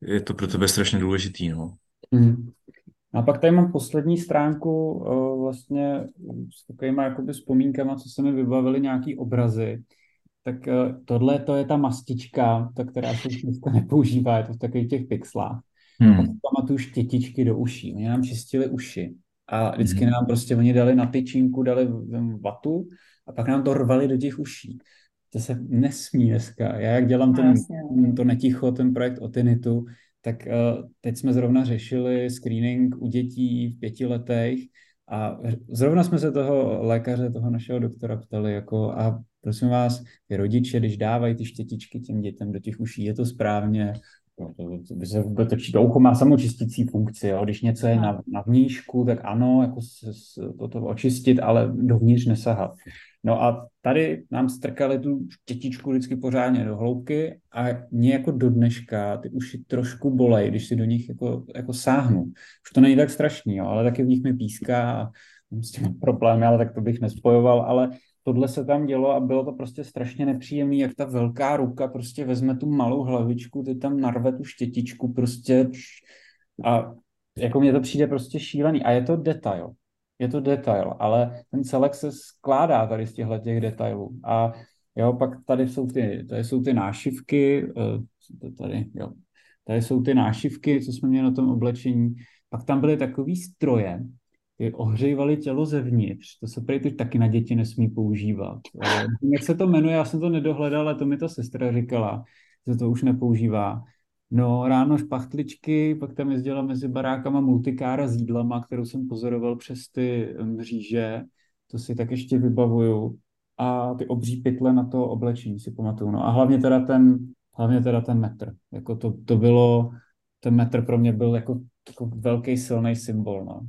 je to pro tebe strašně důležitý, no. Mm. A pak tady mám poslední stránku uh, vlastně s takovýma jakoby vzpomínkama, co se mi vybavily nějaký obrazy. Tak uh, tohle to je ta mastička, ta, která se dneska nepoužívá, je to v takových těch pixlách. Hmm. Pamatuju štětičky do uší. Oni nám čistili uši. A vždycky hmm. nám prostě oni dali na tyčinku, dali vatu a pak nám to rvali do těch uší. To se nesmí dneska. Já jak dělám ten, no. to neticho, ten projekt o tinitu, tak uh, teď jsme zrovna řešili screening u dětí v pěti letech a zrovna jsme se toho lékaře, toho našeho doktora ptali, jako a prosím vás, ty rodiče, když dávají ty štětičky těm dětem do těch uší, je to správně? No, to, by se vůbec to ucho má samočistící funkci, jo. když něco je na, na vnížku, tak ano, jako se, se, to, to očistit, ale dovnitř nesahat. No a tady nám strkali tu štětičku vždycky pořádně do hloubky a mě jako do dneška ty uši trošku bolej, když si do nich jako, jako sáhnu. Už to není tak strašný, jo, ale taky v nich mi píská a s tím problémy, ale tak to bych nespojoval, ale tohle se tam dělo a bylo to prostě strašně nepříjemné, jak ta velká ruka prostě vezme tu malou hlavičku, ty tam narve tu štětičku prostě a jako mně to přijde prostě šílený a je to detail je to detail, ale ten celek se skládá tady z těchto těch detailů. A jo, pak tady jsou ty, tady jsou ty nášivky, uh, tady, jo, tady jsou ty nášivky, co jsme měli na tom oblečení. Pak tam byly takový stroje, ty ohřejvaly tělo zevnitř. To se prý taky na děti nesmí používat. Uh, jak se to jmenuje, já jsem to nedohledal, ale to mi ta sestra říkala, že to už nepoužívá. No, ráno špachtličky, pak tam jezdila mezi barákama multikára s jídlama, kterou jsem pozoroval přes ty mříže, to si tak ještě vybavuju. A ty obří pytle na to oblečení si pamatuju. No a hlavně teda ten, hlavně teda ten metr. Jako to, to bylo, ten metr pro mě byl jako, jako velký silný symbol. No.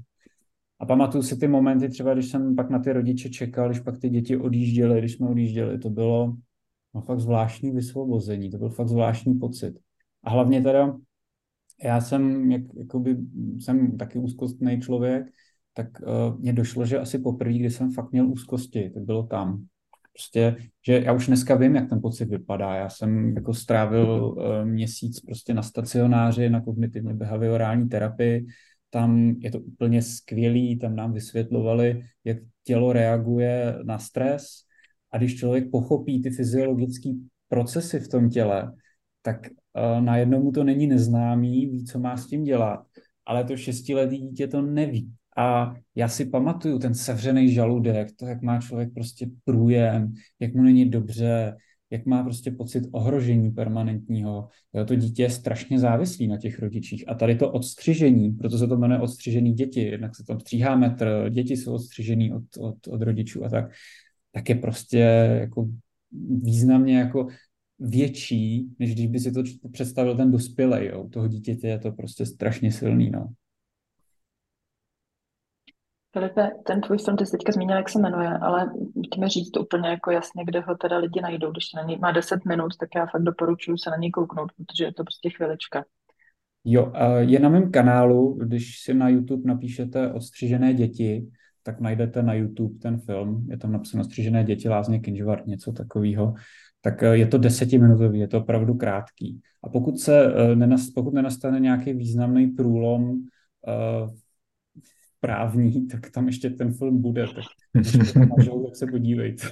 A pamatuju si ty momenty, třeba když jsem pak na ty rodiče čekal, když pak ty děti odjížděly, když jsme odjížděli, to bylo no, fakt zvláštní vysvobození, to byl fakt zvláštní pocit. A hlavně teda já jsem, jak, jakoby, jsem taky úzkostný člověk, tak uh, mně došlo, že asi poprvé, kdy jsem fakt měl úzkosti, tak bylo tam. Prostě, že já už dneska vím, jak ten pocit vypadá. Já jsem jako strávil uh, měsíc prostě na stacionáři, na kognitivně behaviorální terapii. Tam je to úplně skvělý, tam nám vysvětlovali, jak tělo reaguje na stres. A když člověk pochopí ty fyziologické procesy v tom těle, tak uh, najednou mu to není neznámý, ví, co má s tím dělat, ale to šestiletý dítě to neví. A já si pamatuju ten sevřený žaludek, to, jak má člověk prostě průjem, jak mu není dobře, jak má prostě pocit ohrožení permanentního. Jo, to dítě je strašně závislý na těch rodičích. A tady to odstřižení, proto se to jmenuje odstřižený děti, jednak se tam stříhá metr, děti jsou odstřižený od, od, od rodičů a tak, tak je prostě jako významně jako větší, než když by si to představil ten dospělej. Jo. U toho dítěte je to prostě strašně silný. No. Filipe, ten tvůj film, ty jsi teďka zmínil, jak se jmenuje, ale můžeme říct úplně jako jasně, kde ho teda lidi najdou. Když na něj má 10 minut, tak já fakt doporučuji se na něj kouknout, protože je to prostě chvilička. Jo, je na mém kanálu, když si na YouTube napíšete Ostřižené děti, tak najdete na YouTube ten film. Je tam napsáno Ostřižené děti, lázně Kinžvart, něco takového tak eh, je to desetiminutový, je to opravdu krátký. A pokud, se, eh, pokud nenastane nějaký významný průlom uh, právní, tak tam ještě ten film bude, tak, tak se podívejte.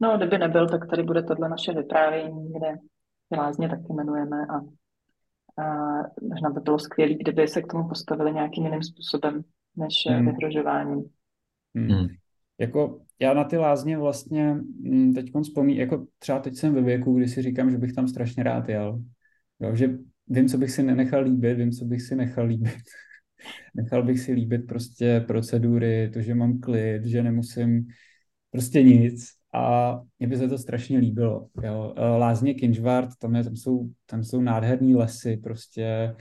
No, kdyby nebyl, tak tady bude tohle naše vyprávění, kde lázně taky jmenujeme a, a možná by bylo skvělé, kdyby se k tomu postavili nějakým jiným způsobem než hmm. vyhrožováním. Hmm. Jako já na ty lázně vlastně mm, teď vzpomínám, jako třeba teď jsem ve věku, kdy si říkám, že bych tam strašně rád jel. Jo, že vím, co bych si nenechal líbit, vím, co bych si nechal líbit. Nechal bych si líbit prostě procedury, to, že mám klid, že nemusím prostě nic. A mně by se to strašně líbilo. Jo. E, lázně Kinžvart, tam, je, tam, jsou, tam jsou nádherný lesy, prostě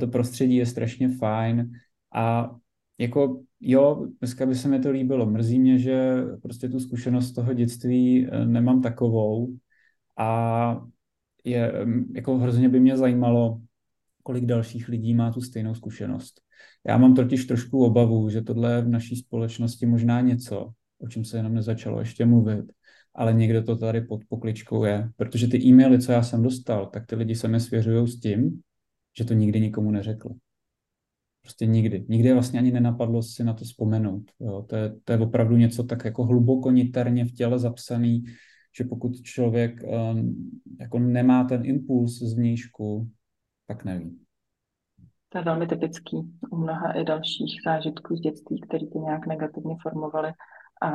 to prostředí je strašně fajn a jako jo, dneska by se mi to líbilo. Mrzí mě, že prostě tu zkušenost toho dětství eh, nemám takovou a je, jako hrozně by mě zajímalo, kolik dalších lidí má tu stejnou zkušenost. Já mám totiž trošku obavu, že tohle je v naší společnosti možná něco, o čem se jenom nezačalo ještě mluvit, ale někde to tady pod pokličkou je. Protože ty e-maily, co já jsem dostal, tak ty lidi se mi svěřují s tím, že to nikdy nikomu neřekli. Prostě nikdy. Nikdy vlastně ani nenapadlo si na to vzpomenout. Jo. To, je, to je opravdu něco tak jako hluboko niterně v těle zapsaný, že pokud člověk um, jako nemá ten impuls z vnějšku, tak neví. To je velmi typický u mnoha i dalších zážitků z dětství, které ty nějak negativně formovaly. A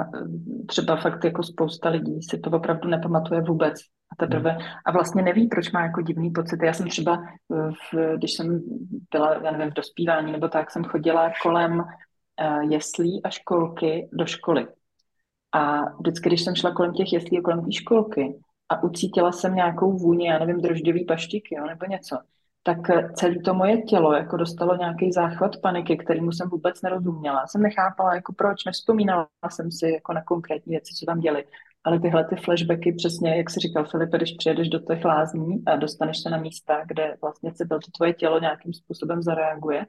třeba fakt jako spousta lidí si to opravdu nepamatuje vůbec. A teprve, a vlastně neví, proč má jako divný pocit. Já jsem třeba, v, když jsem byla, já nevím, v dospívání nebo tak, jsem chodila kolem uh, jeslí a školky do školy. A vždycky, když jsem šla kolem těch jeslí a kolem té školky a ucítila jsem nějakou vůni, já nevím, drožďový paštiky, jo, nebo něco, tak celé to moje tělo jako dostalo nějaký záchvat paniky, kterýmu jsem vůbec nerozuměla. Jsem nechápala, jako proč, nevzpomínala jsem si jako na konkrétní věci, co tam děli. Ale tyhle ty flashbacky, přesně jak si říkal Filipe, když přijedeš do těch lázní a dostaneš se na místa, kde vlastně se to tvoje tělo nějakým způsobem zareaguje,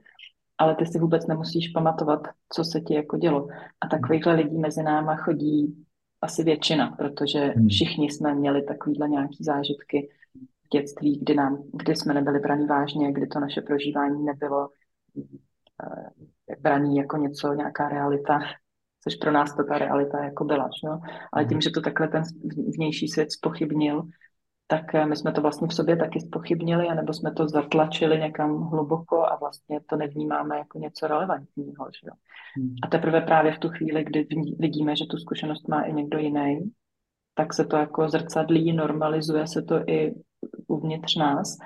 ale ty si vůbec nemusíš pamatovat, co se ti jako dělo. A takovýchhle lidí mezi náma chodí asi většina, protože hmm. všichni jsme měli takovýhle nějaký zážitky dětství, kdy, nám, kdy jsme nebyli braní vážně, kdy to naše prožívání nebylo eh, braní jako něco, nějaká realita, což pro nás to ta realita jako byla. Že? Ale tím, hmm. že to takhle ten vnější svět spochybnil, tak eh, my jsme to vlastně v sobě taky spochybnili, anebo jsme to zatlačili někam hluboko a vlastně to nevnímáme jako něco relevantního. Že? Hmm. A teprve právě v tu chvíli, kdy vidíme, že tu zkušenost má i někdo jiný, tak se to jako zrcadlí, normalizuje se to i uvnitř nás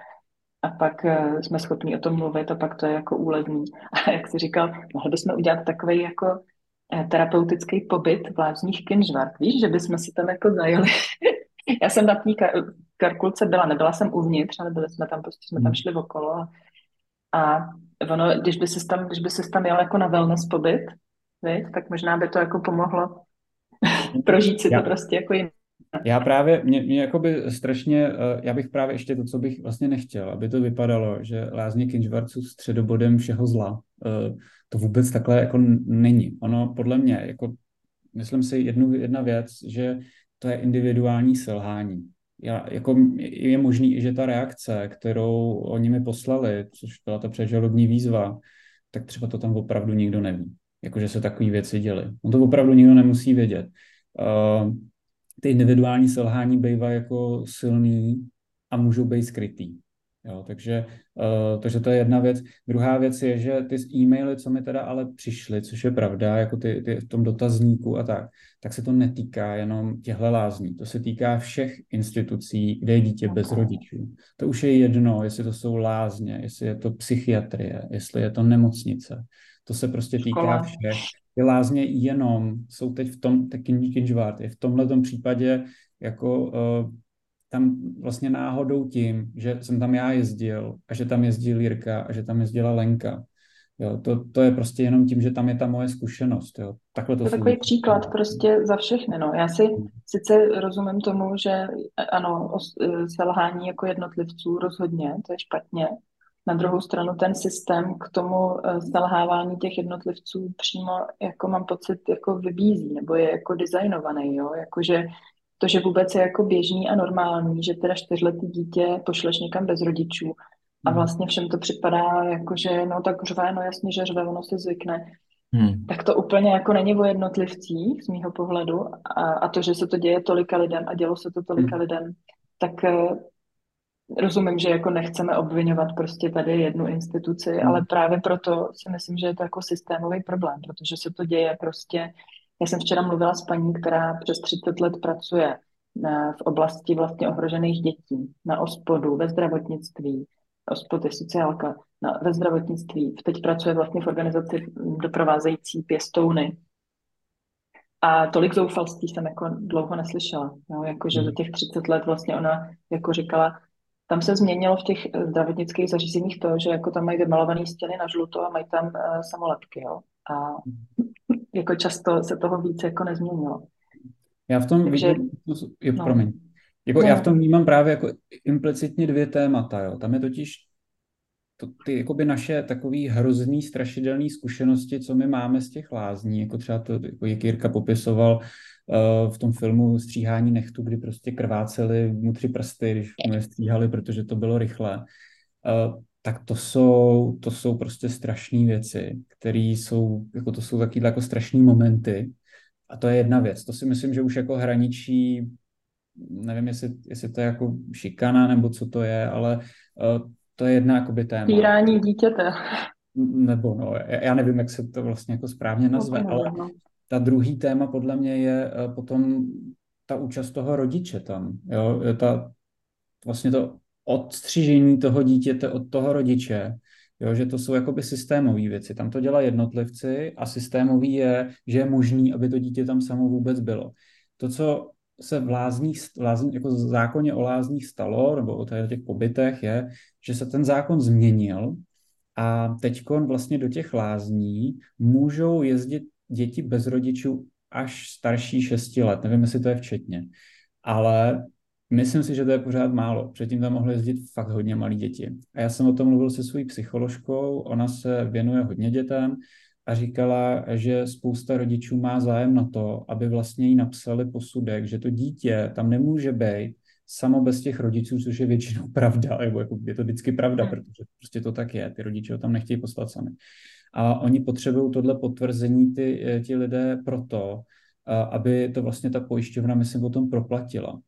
a pak eh, jsme schopni o tom mluvit a pak to je jako úlevný. A jak jsi říkal, mohli bychom udělat takový jako eh, terapeutický pobyt v Lázních Kinžvart. Víš, že bychom si tam jako zajeli Já jsem na té karkulce byla, nebyla jsem uvnitř, ale byli jsme tam, prostě jsme tam hmm. šli okolo a, a ono, když by se tam, když by se tam jel jako na wellness pobyt, viď, tak možná by to jako pomohlo prožít si já, to prostě jako jinak. Já právě, mě, mě jakoby strašně, eh, já bych právě ještě to, co bych vlastně nechtěl, aby to vypadalo, že lázně Kinžvarců středobodem všeho zla. Eh, to vůbec takhle jako není. Ono podle mě, jako myslím si jednu, jedna věc, že to je individuální selhání. Já, jako je možný, že ta reakce, kterou oni mi poslali, což byla ta předžalobní výzva, tak třeba to tam opravdu nikdo neví. Jakože se takové věci děly. On to opravdu nikdo nemusí vědět. Uh, ty individuální selhání bývají jako silný a můžou být skrytý. Jo, takže, uh, takže to je jedna věc. Druhá věc je, že ty e-maily, co mi teda ale přišly, což je pravda, jako ty, ty v tom dotazníku a tak, tak se to netýká jenom těchto lázní. To se týká všech institucí, kde je dítě bez rodičů. To už je jedno, jestli to jsou lázně, jestli je to psychiatrie, jestli je to nemocnice. To se prostě týká všech. Ty lázně jenom jsou teď v tom, taky je v tomhle případě jako uh, tam vlastně náhodou tím, že jsem tam já jezdil a že tam jezdil Jirka a že tam jezdila Lenka. Jo, to, to je prostě jenom tím, že tam je ta moje zkušenost. Jo. Takhle to, to je takový příklad prostě za všechny. No. Já si hmm. sice rozumím tomu, že ano, selhání jako jednotlivců rozhodně, to je špatně. Na druhou stranu ten systém k tomu eh, selhávání těch jednotlivců přímo, jako mám pocit, jako vybízí, nebo je jako designovaný, jo? Jakože to, že vůbec je jako běžný a normální, že teda čtyřletý dítě pošleš někam bez rodičů a hmm. vlastně všem to připadá jako, že no tak řve, no jasně, že řve, ono se zvykne. Hmm. Tak to úplně jako není o jednotlivcích z mýho pohledu a, a to, že se to děje tolika lidem a dělo se to tolika hmm. lidem, tak uh, rozumím, že jako nechceme obvinovat prostě tady jednu instituci, hmm. ale právě proto si myslím, že je to jako systémový problém, protože se to děje prostě já jsem včera mluvila s paní, která přes 30 let pracuje v oblasti vlastně ohrožených dětí, na ospodu, ve zdravotnictví. Ospod je sociálka, na, ve zdravotnictví. Teď pracuje vlastně v organizaci doprovázející pěstouny. A tolik zoufalství jsem jako dlouho neslyšela. No, jako, že za těch 30 let vlastně ona jako říkala, tam se změnilo v těch zdravotnických zařízeních to, že jako tam mají vymalované stěny na žluto a mají tam uh, samolepky. Jo? a jako často se toho víc jako nezměnilo. Já v tom Takže, vidím, jo, no. promiň. Jako no. já v tom vnímám právě jako implicitně dvě témata, jo. Tam je totiž to, ty jakoby naše takový hrozný, strašidelný zkušenosti, co my máme z těch lázní, jako třeba to, jako jak Jirka popisoval v tom filmu Stříhání nechtu, kdy prostě krváceli mu tři prsty, když mu je stříhali, protože to bylo rychlé. Uh, tak to jsou, to jsou prostě strašné věci, které jsou, jako to jsou takové jako strašné momenty. A to je jedna věc. To si myslím, že už jako hraničí, nevím, jestli, jestli to je jako šikana nebo co to je, ale uh, to je jedna jakoby téma. Týrání dítěte. Nebo no, já nevím, jak se to vlastně jako správně nazve, no, ale no. Ta druhý téma podle mě je uh, potom ta účast toho rodiče tam. Jo? Ta, vlastně to odstřižení toho dítěte od toho rodiče, jo, že to jsou jakoby systémové věci. Tam to dělají jednotlivci a systémový je, že je možný, aby to dítě tam samo vůbec bylo. To, co se v lázních, v lázních, jako zákoně o lázních stalo, nebo o těch pobytech, je, že se ten zákon změnil a teď vlastně do těch lázní můžou jezdit děti bez rodičů až starší 6 let. Nevím, jestli to je včetně. Ale Myslím si, že to je pořád málo. Předtím tam mohly jezdit fakt hodně malí děti. A já jsem o tom mluvil se svojí psycholožkou, ona se věnuje hodně dětem a říkala, že spousta rodičů má zájem na to, aby vlastně jí napsali posudek, že to dítě tam nemůže být samo bez těch rodičů, což je většinou pravda, nebo jako je to vždycky pravda, hmm. protože prostě to tak je, ty rodiče ho tam nechtějí poslat sami. A oni potřebují tohle potvrzení ty, eh, ti lidé proto, aby to vlastně ta pojišťovna, myslím, potom proplatila.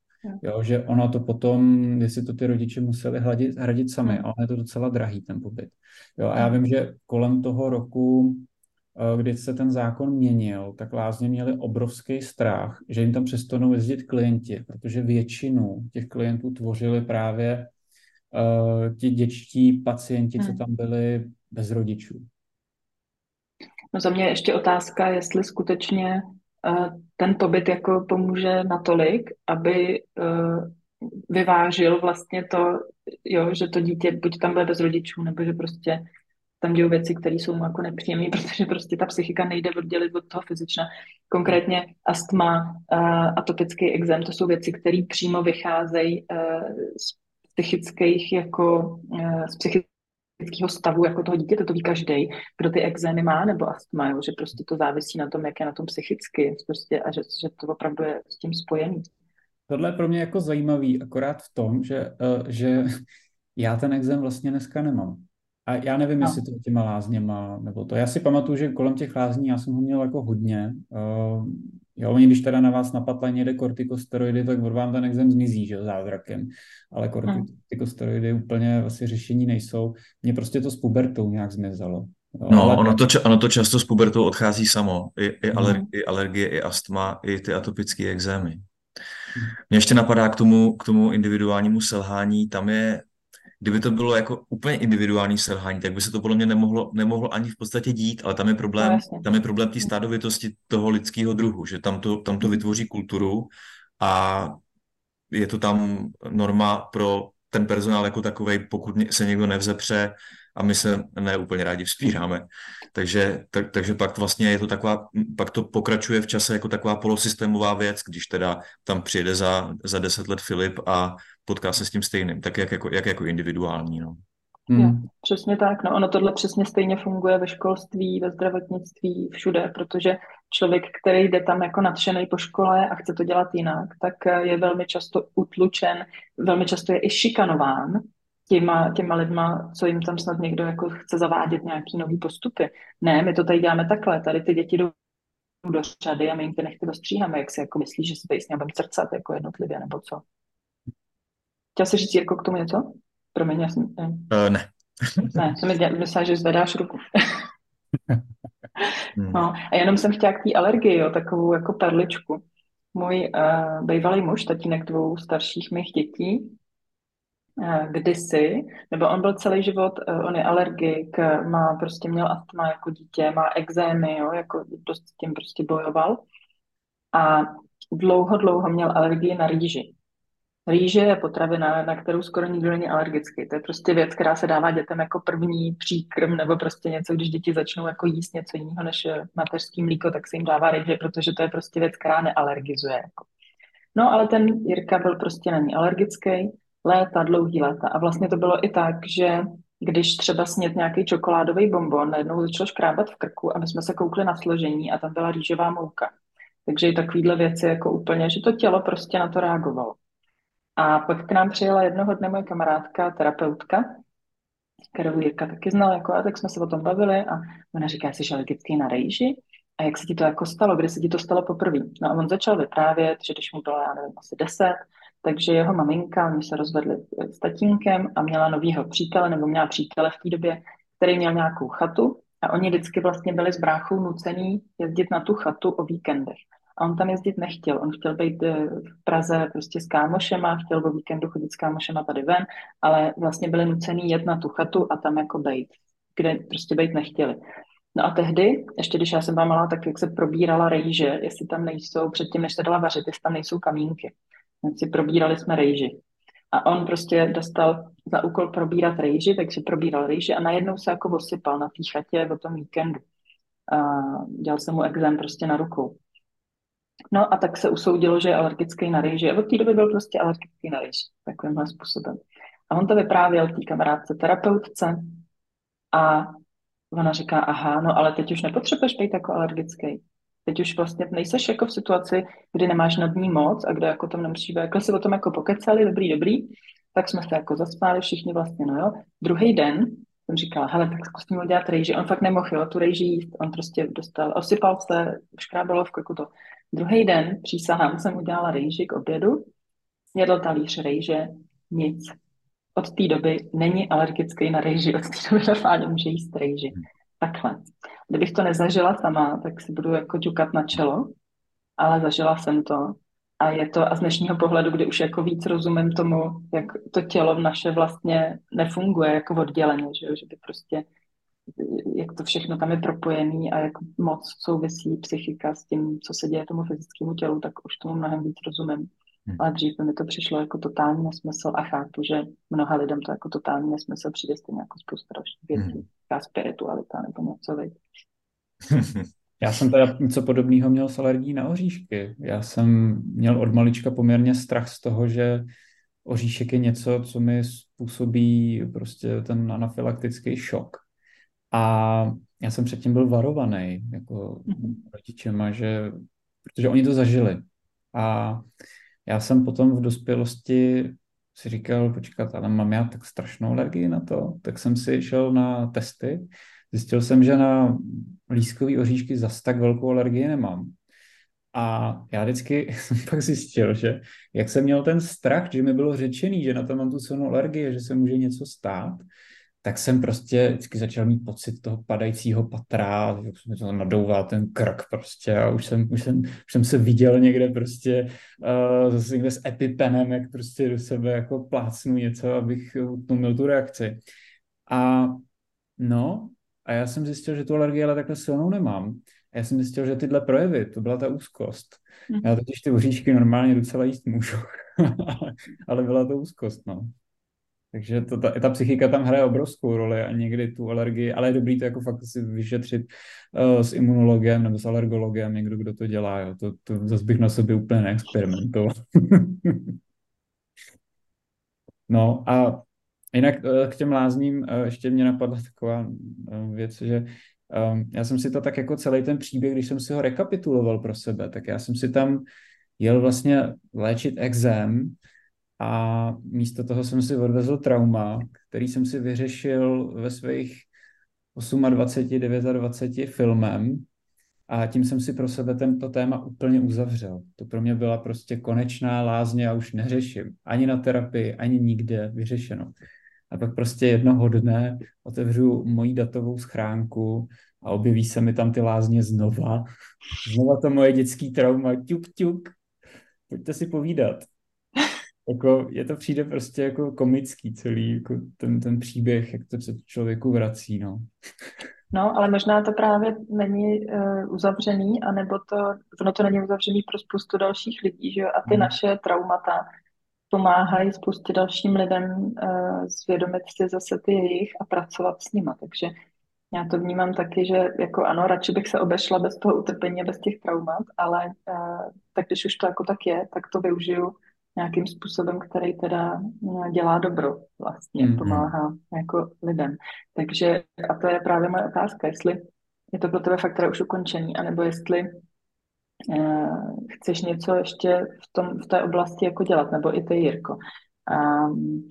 Jo, že ono to potom, jestli to ty rodiče museli hradit, hradit sami, ale je to docela drahý ten pobyt. Jo, a já vím, že kolem toho roku, eh, kdy se ten zákon měnil, tak lázně měli obrovský strach, že jim tam přestanou jezdit klienti, protože většinu těch klientů tvořili právě uh, ti dětští pacienti, co tam byli bez rodičů. No za mě ještě otázka, jestli skutečně ten pobyt jako pomůže natolik, aby uh, vyvážil vlastně to, jo, že to dítě buď tam bude bez rodičů, nebo že prostě tam dějou věci, které jsou mu jako nepříjemné, protože prostě ta psychika nejde oddělit od toho fyzična. Konkrétně astma, uh, atopický exém, to jsou věci, které přímo vycházejí z psychických jako z psychických psychického stavu jako toho dítěte, to ví každý, kdo ty exémy má nebo astma, jo, že prostě to závisí na tom, jak je na tom psychicky prostě, a že, že to opravdu je s tím spojený. Tohle je pro mě jako zajímavý, akorát v tom, že, uh, že já ten exém vlastně dneska nemám. A já nevím, no. jestli to těma lázněma, nebo to. Já si pamatuju, že kolem těch lázní já jsem ho měl jako hodně. Uh, jo, oni když teda na vás napadla někde kortikosteroidy, tak od vám ten exém zmizí, že zázrakem. Ale kortikosteroidy hmm. úplně asi řešení nejsou. Mně prostě to s pubertou nějak zmizelo. Jo, no, ale... ono, to, ono to často s pubertou odchází samo. I, i, aler, hmm. i alergie, i astma, i ty atopické exémy. Mně ještě napadá k tomu, k tomu individuálnímu selhání, tam je kdyby to bylo jako úplně individuální selhání, tak by se to podle mě nemohlo, nemohlo ani v podstatě dít, ale tam je problém, no, tam je problém té stádovitosti toho lidského druhu, že tam to, tam to vytvoří kulturu a je to tam norma pro ten personál jako takový, pokud se někdo nevzepře a my se neúplně rádi vzpíráme. Takže, tak, takže pak vlastně je to taková, pak to pokračuje v čase jako taková polosystémová věc, když teda tam přijede za, za deset let Filip a potká se s tím stejným, tak jak jako, jak jako individuální. No. Hmm. Jo, přesně tak. No, ono tohle přesně stejně funguje ve školství, ve zdravotnictví, všude, protože člověk, který jde tam jako nadšený po škole a chce to dělat jinak, tak je velmi často utlučen, velmi často je i šikanován těma, těma lidma, co jim tam snad někdo jako chce zavádět nějaký nový postupy. Ne, my to tady děláme takhle, tady ty děti jdou do řady a my jim ty nechty dostříháme, jak si jako myslíš, že se tady s ním srdcat jako jednotlivě, nebo co? Chtěl jsi říct, Jirko, k tomu něco? Promiň, já jsem... Ne. Uh, ne. ne, jsem myslela, že zvedáš ruku. Hmm. no, a jenom jsem chtěla k té alergii, jo, takovou jako perličku. Můj uh, bývalý muž, tatínek dvou starších mých dětí, uh, kdysi, nebo on byl celý život, uh, on je alergik, má prostě měl astma jako dítě, má exémy, jo, jako dost s tím prostě bojoval. A dlouho, dlouho měl alergii na rýži. Rýže je potravina, na kterou skoro nikdo není alergický. To je prostě věc, která se dává dětem jako první příkrm nebo prostě něco, když děti začnou jako jíst něco jiného než mateřský mlíko, tak se jim dává rýže, protože to je prostě věc, která nealergizuje. Jako. No ale ten Jirka byl prostě na ní alergický léta, dlouhý léta. A vlastně to bylo i tak, že když třeba snět nějaký čokoládový bonbon, najednou začalo škrábat v krku a my jsme se koukli na složení a tam byla rýžová mouka. Takže i takovýhle věci jako úplně, že to tělo prostě na to reagovalo. A pak k nám přijela jednoho dne moje kamarádka, terapeutka, kterou Jirka taky znal, jako, a tak jsme se o tom bavili a ona říká, jsi alergický na rejži? A jak se ti to jako stalo? Kdy se ti to stalo poprvé? No a on začal vyprávět, že když mu bylo, já nevím, asi deset, takže jeho maminka, oni se rozvedli s tatínkem a měla novýho přítele, nebo měla přítele v té době, který měl nějakou chatu a oni vždycky vlastně byli s bráchou nucený jezdit na tu chatu o víkendech. A on tam jezdit nechtěl. On chtěl být eh, v Praze prostě s kámošema, chtěl o víkendu chodit s kámošema tady ven, ale vlastně byli nucený jet na tu chatu a tam jako být, kde prostě být nechtěli. No a tehdy, ještě když já jsem byla malá, tak jak se probírala rejže, jestli tam nejsou, předtím, než se dala vařit, jestli tam nejsou kamínky. Tak si probírali jsme rejži. A on prostě dostal za úkol probírat rejži, takže probíral rejži a najednou se jako osypal na té chatě o tom víkendu. A dělal jsem mu exém prostě na rukou. No a tak se usoudilo, že je alergický na rejži. A od té doby byl prostě alergický na rejži, takovýmhle způsobem. A on to vyprávěl té kamarádce terapeutce a ona říká, aha, no ale teď už nepotřebuješ být jako alergický. Teď už vlastně nejseš jako v situaci, kdy nemáš nad ní moc a kde jako tam nemusíš být. Jako si o tom jako pokecali, dobrý, dobrý, tak jsme se jako zaspali všichni vlastně, no jo. Druhý den jsem říkala, hele, tak zkusím udělat rejži. On fakt nemohl, jo, tu rejži jíst. On prostě dostal, osypal se, škrábalo v krku to. Druhý den, přísahám, jsem udělala rejži k obědu, snědl talíř rejže, nic. Od té doby není alergický na rejži, od té doby normálně může jíst rejži. Takhle. Kdybych to nezažila sama, tak si budu jako ťukat na čelo, ale zažila jsem to. A je to a z dnešního pohledu, kdy už jako víc rozumím tomu, jak to tělo v naše vlastně nefunguje jako odděleně, že, že by prostě jak to všechno tam je propojený a jak moc souvisí psychika s tím, co se děje tomu fyzickému tělu, tak už tomu mnohem víc rozumím. Hmm. Ale dřív mi to přišlo jako totální nesmysl a chápu, že mnoha lidem to jako totální nesmysl přijde stejně jako spousta dalších věcí, hmm. Spiritualita nebo něco, veď. Já jsem teda něco podobného měl s alergií na oříšky. Já jsem měl od malička poměrně strach z toho, že oříšek je něco, co mi způsobí prostě ten anafylaktický šok. A já jsem předtím byl varovaný jako mhm. rodičema, že, protože oni to zažili. A já jsem potom v dospělosti si říkal, počkat, ale mám já tak strašnou alergii na to, tak jsem si šel na testy. Zjistil jsem, že na lískový oříšky zas tak velkou alergii nemám. A já vždycky jsem pak zjistil, že jak jsem měl ten strach, že mi bylo řečený, že na to mám tu silnou alergii, že se může něco stát, tak jsem prostě vždycky začal mít pocit toho padajícího patra, jak se mi to nadouval ten krk prostě a už jsem, už jsem, už jsem se viděl někde prostě uh, zase někde s epipenem, jak prostě do sebe jako plácnu něco, abych utlumil tu reakci. A no, a já jsem zjistil, že tu alergii ale takhle silnou nemám. A já jsem zjistil, že tyhle projevy, to byla ta úzkost. Mhm. Já totiž ty oříšky normálně docela jíst můžu, ale byla to úzkost, no. Takže to, ta, ta psychika tam hraje obrovskou roli a někdy tu alergii, ale je dobrý to jako fakt si vyšetřit uh, s imunologem nebo s alergologem, někdo, kdo to dělá. Jo. To, to zase bych na sobě úplně neexperimentoval. no a jinak uh, k těm lázním uh, ještě mě napadla taková uh, věc, že um, já jsem si to tak jako celý ten příběh, když jsem si ho rekapituloval pro sebe, tak já jsem si tam jel vlastně léčit exém, a místo toho jsem si odvezl trauma, který jsem si vyřešil ve svých 28, 29 filmem a tím jsem si pro sebe tento téma úplně uzavřel. To pro mě byla prostě konečná lázně a už neřeším. Ani na terapii, ani nikde vyřešeno. A pak prostě jednoho dne otevřu moji datovou schránku a objeví se mi tam ty lázně znova. Znova to moje dětský trauma. Tuk, tuk. Pojďte si povídat jako, je to přijde prostě jako komický celý, jako ten, ten příběh, jak to se člověku vrací, no. No, ale možná to právě není uh, uzavřený, anebo to, ono to není uzavřený pro spoustu dalších lidí, že jo, a ty hmm. naše traumata pomáhají spoustě dalším lidem uh, zvědomit si zase ty jejich a pracovat s nima. Takže já to vnímám taky, že jako ano, radši bych se obešla bez toho utrpení bez těch traumat, ale uh, tak když už to jako tak je, tak to využiju nějakým způsobem, který teda eh, dělá dobro vlastně, mm-hmm. pomáhá jako lidem. Takže a to je právě moje otázka, jestli je to pro tebe fakt teda už ukončený, anebo jestli uh, chceš něco ještě v, tom, v té oblasti jako dělat, nebo i ty, Jirko. Um,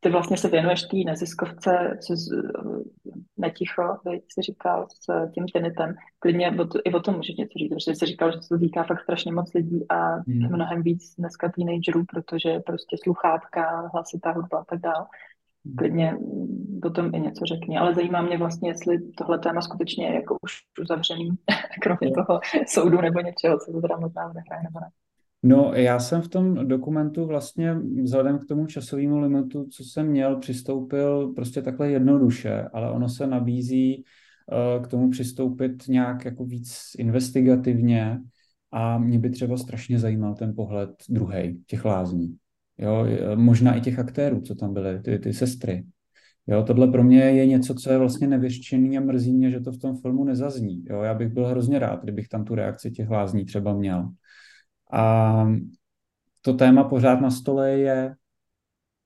ty vlastně se věnuješ té neziskovce co z, neticho, teď jsi říkal s tím tinitem. Klidně o to, i o tom můžeš něco říct, protože jsi říkal, že se to týká fakt strašně moc lidí a hmm. mnohem víc dneska teenagerů, protože prostě sluchátka, hlasitá hudba a tak dále. Hmm. Klidně o tom i něco řekni, ale zajímá mě vlastně, jestli tohle téma skutečně je jako už uzavřený, kromě toho soudu nebo něčeho, co to teda možná odehraje nebo ne. No, já jsem v tom dokumentu vlastně vzhledem k tomu časovému limitu, co jsem měl, přistoupil prostě takhle jednoduše, ale ono se nabízí uh, k tomu přistoupit nějak jako víc investigativně a mě by třeba strašně zajímal ten pohled druhý těch lázní. Jo, možná i těch aktérů, co tam byly, ty, ty sestry. Jo, tohle pro mě je něco, co je vlastně nevěštěný a mrzí mě, že to v tom filmu nezazní. Jo, já bych byl hrozně rád, kdybych tam tu reakci těch lázní třeba měl. A to téma pořád na stole je,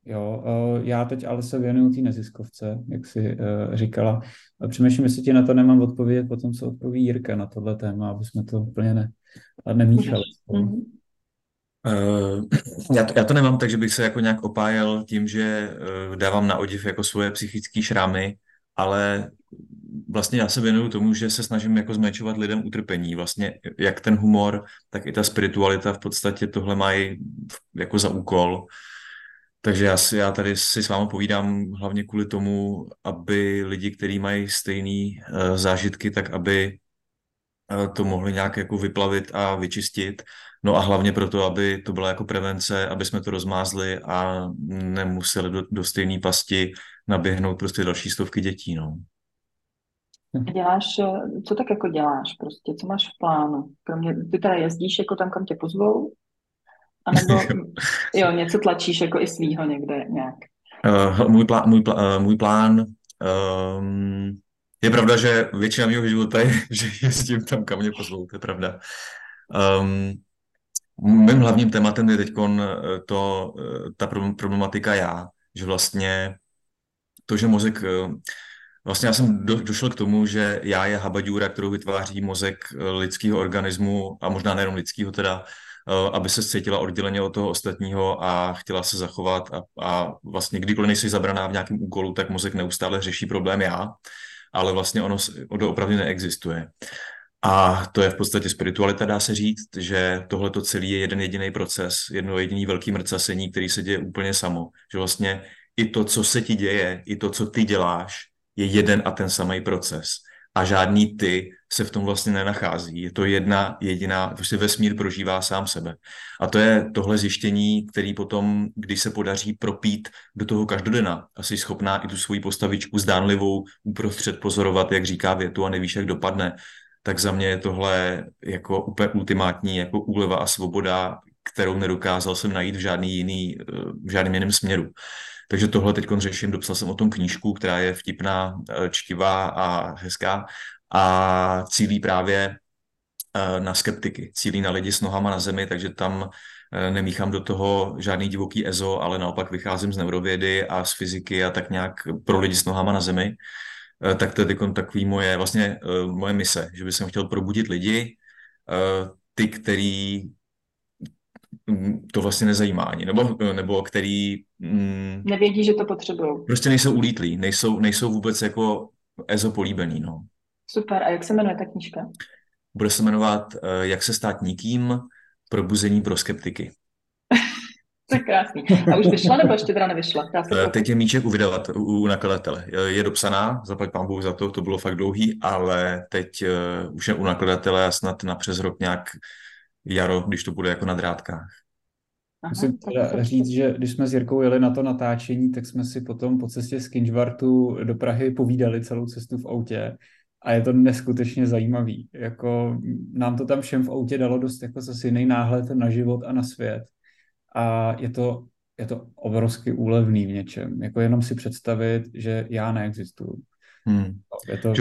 jo, já teď ale se věnuju té neziskovce, jak si uh, říkala. Přemýšlím, jestli ti na to nemám odpovědět potom, co odpoví Jirka na tohle téma, aby jsme to úplně ne, nemíchali. Uh, já, to, já to nemám tak, že bych se jako nějak opájel tím, že uh, dávám na odiv jako svoje psychické šrámy, ale vlastně já se věnuju tomu, že se snažím jako zmenšovat lidem utrpení. Vlastně jak ten humor, tak i ta spiritualita v podstatě tohle mají jako za úkol. Takže já, si, já tady si s vámi povídám hlavně kvůli tomu, aby lidi, kteří mají stejné uh, zážitky, tak aby uh, to mohli nějak jako vyplavit a vyčistit. No a hlavně proto, aby to byla jako prevence, aby jsme to rozmázli a nemuseli do, do stejné pasti naběhnout prostě další stovky dětí. No. Děláš, eh, co tak jako děláš prostě, co máš v plánu? Kromě, ty teda jezdíš jako tam, kam tě pozvou? A nebo jo, něco tlačíš jako i svýho někde nějak? Uh, můj, plán, můj, plán, uh, můj plán um, je pravda, že většina mého života je, že jezdím tam, kam mě pozvou, to je pravda. Um, mým hlavním tématem je teď to, ta problematika já, že vlastně to, že mozek Vlastně já jsem do, došel k tomu, že já je habaďůra, kterou vytváří mozek eh, lidského organismu a možná nejenom lidského teda, eh, aby se cítila odděleně od toho ostatního a chtěla se zachovat a, a vlastně kdykoliv nejsi zabraná v nějakém úkolu, tak mozek neustále řeší problém já, ale vlastně ono, opravdu neexistuje. A to je v podstatě spiritualita, dá se říct, že tohle to celý je jeden jediný proces, jedno jediný velký mrcasení, který se děje úplně samo. Že vlastně i to, co se ti děje, i to, co ty děláš, je jeden a ten samý proces. A žádný ty se v tom vlastně nenachází. Je to jedna jediná, prostě vesmír prožívá sám sebe. A to je tohle zjištění, který potom, když se podaří propít do toho každodena, asi schopná i tu svoji postavičku zdánlivou uprostřed pozorovat, jak říká větu a nevíš, jak dopadne, tak za mě je tohle jako úplně ultimátní jako úleva a svoboda, kterou nedokázal jsem najít v žádný jiný, v žádným jiném směru. Takže tohle teď řeším, dopsal jsem o tom knížku, která je vtipná, eh, čtivá a hezká a cílí právě eh, na skeptiky, cílí na lidi s nohama na zemi, takže tam eh, nemíchám do toho žádný divoký EZO, ale naopak vycházím z neurovědy a z fyziky a tak nějak pro lidi s nohama na zemi. Tak to je takový moje, vlastně moje mise, že bych chtěl probudit lidi, ty, který to vlastně nezajímá ani, nebo, nebo který... Mm, Nevědí, že to potřebují. Prostě nejsou ulítlí, nejsou, nejsou vůbec jako EZO políbený, no. Super, a jak se jmenuje ta knížka? Bude se jmenovat uh, Jak se stát nikým, probuzení pro skeptiky. to je krásný. A už vyšla nebo ještě teda nevyšla? Se uh, Teď je míček u, vydavat, u, nakladatele. Je dopsaná, zaplať pán Bůh za to, to bylo fakt dlouhý, ale teď uh, už je u nakladatele a snad na přes rok nějak jaro, když to bude jako na drátkách. Aha, Musím teda říct, že když jsme s Jirkou jeli na to natáčení, tak jsme si potom po cestě z Kinžvartu do Prahy povídali celou cestu v autě a je to neskutečně zajímavý. Jako nám to tam všem v autě dalo dost jako zase jiný náhled na život a na svět. a je to, je to obrovsky úlevný v něčem. Jako jenom si představit, že já neexistuju. Hmm. Je to...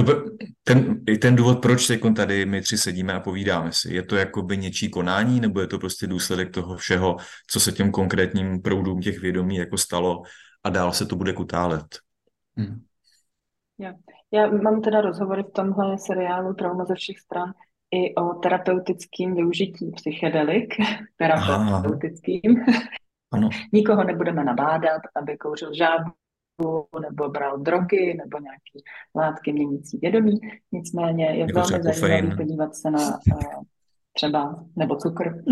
Ten, ten důvod, proč teď tady my tři sedíme a povídáme si, je to jakoby něčí konání, nebo je to prostě důsledek toho všeho, co se těm konkrétním proudům těch vědomí jako stalo a dál se to bude kutálet? Hmm. Já, já mám teda rozhovory v tomhle seriálu Trauma ze všech stran i o terapeutickém využití psychedelik, terapeutickým. Ano. Nikoho nebudeme nabádat, aby kouřil žádnou nebo bral drogy nebo nějaké látky měnící vědomí. Nicméně je jako velmi zajímavé podívat se na uh, třeba, nebo cukr.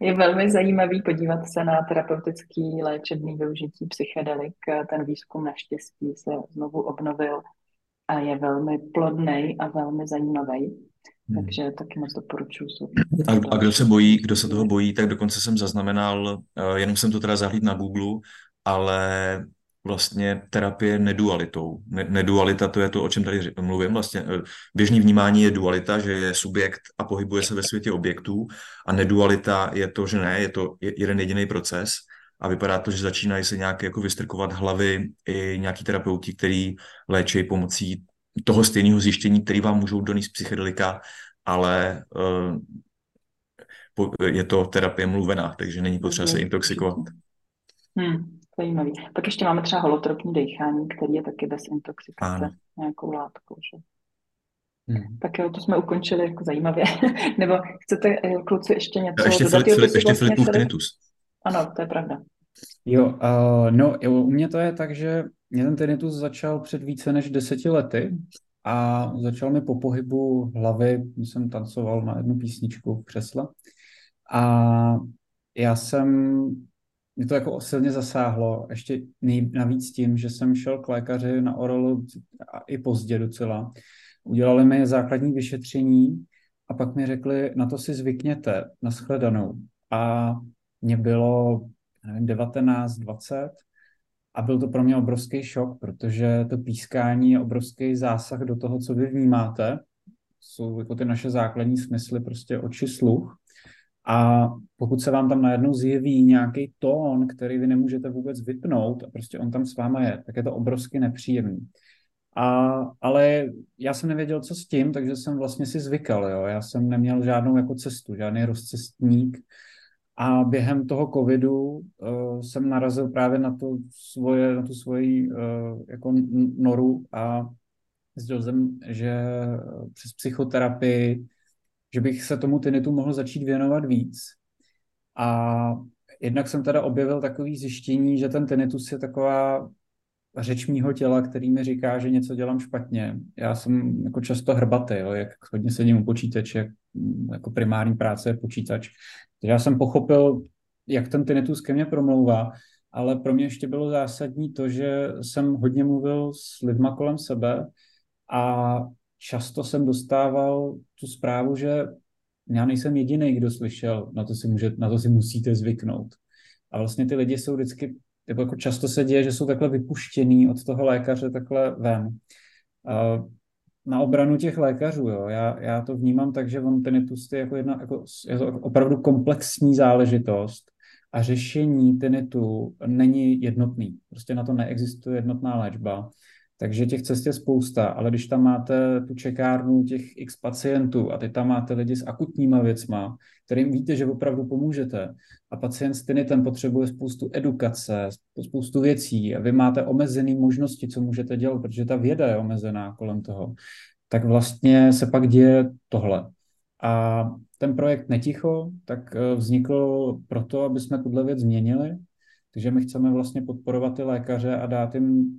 je velmi zajímavý podívat se na terapeutický léčebný využití psychedelik. Ten výzkum naštěstí se znovu obnovil a je velmi plodný a velmi zajímavý. Hmm. Takže taky moc doporučuji. A, a kdo se bojí, kdo se toho bojí, tak dokonce jsem zaznamenal, uh, jenom jsem to teda zahlíd na Google, ale vlastně terapie nedualitou. Ne, nedualita to je to, o čem tady mluvím. Vlastně eh, běžný vnímání je dualita, že je subjekt a pohybuje se ve světě objektů a nedualita je to, že ne, je to jeden jediný proces a vypadá to, že začínají se nějak jako vystrkovat hlavy i nějaký terapeuti, který léčí pomocí toho stejného zjištění, který vám můžou donést psychedelika, ale uh, je to terapie mluvená, takže není potřeba se intoxikovat. Hmm. Zajímavý. Pak ještě máme třeba holotropní dechání, který je taky bez intoxikace ano. nějakou látkou. Že? Hmm. Tak jo, to jsme ukončili jako zajímavě. Nebo chcete, eh, kluci, ještě něco ještě dodat? Filip, Filip, ještě vlastně Filipův tinnitus. Ano, to je pravda. Jo, uh, no jo, u mě to je tak, že mě ten tinnitus začal před více než deseti lety a začal mi po pohybu hlavy, když jsem tancoval na jednu písničku v křesle a já jsem mě to jako silně zasáhlo, ještě navíc tím, že jsem šel k lékaři na orolu a i pozdě docela. Udělali mi základní vyšetření a pak mi řekli, na to si zvykněte, nashledanou. A mě bylo, nevím, 19, 20 a byl to pro mě obrovský šok, protože to pískání je obrovský zásah do toho, co vy vnímáte. Jsou jako ty naše základní smysly, prostě oči, sluch. A pokud se vám tam najednou zjeví nějaký tón, který vy nemůžete vůbec vypnout a prostě on tam s váma je, tak je to obrovsky nepříjemný. A, ale já jsem nevěděl, co s tím, takže jsem vlastně si zvykal. Jo. Já jsem neměl žádnou jako cestu, žádný rozcestník. A během toho covidu uh, jsem narazil právě na, to svoje, na tu svoji uh, jako noru a zjistil jsem, že přes psychoterapii že bych se tomu tinitu mohl začít věnovat víc. A jednak jsem teda objevil takový zjištění, že ten tinnitus je taková řeč mýho těla, který mi říká, že něco dělám špatně. Já jsem jako často hrbatý, jo, jak hodně sedím u počítače, jak, jako primární práce je počítač. Takže já jsem pochopil, jak ten tinnitus ke mně promlouvá, ale pro mě ještě bylo zásadní to, že jsem hodně mluvil s lidma kolem sebe a často jsem dostával tu zprávu, že já nejsem jediný, kdo slyšel, na to si, může, na to si musíte zvyknout. A vlastně ty lidi jsou vždycky, jako často se děje, že jsou takhle vypuštěný od toho lékaře takhle ven. Na obranu těch lékařů, jo, já, já to vnímám tak, že on tinnitus je jako jedna, jako, je to opravdu komplexní záležitost a řešení tinnitu není jednotný. Prostě na to neexistuje jednotná léčba. Takže těch cest je spousta, ale když tam máte tu čekárnu těch x pacientů a teď tam máte lidi s akutníma věcma, kterým víte, že opravdu pomůžete a pacient s tinitem potřebuje spoustu edukace, spoustu věcí a vy máte omezené možnosti, co můžete dělat, protože ta věda je omezená kolem toho, tak vlastně se pak děje tohle. A ten projekt Neticho tak eh, vznikl proto, aby jsme tuhle věc změnili, takže my chceme vlastně podporovat ty lékaře a dát jim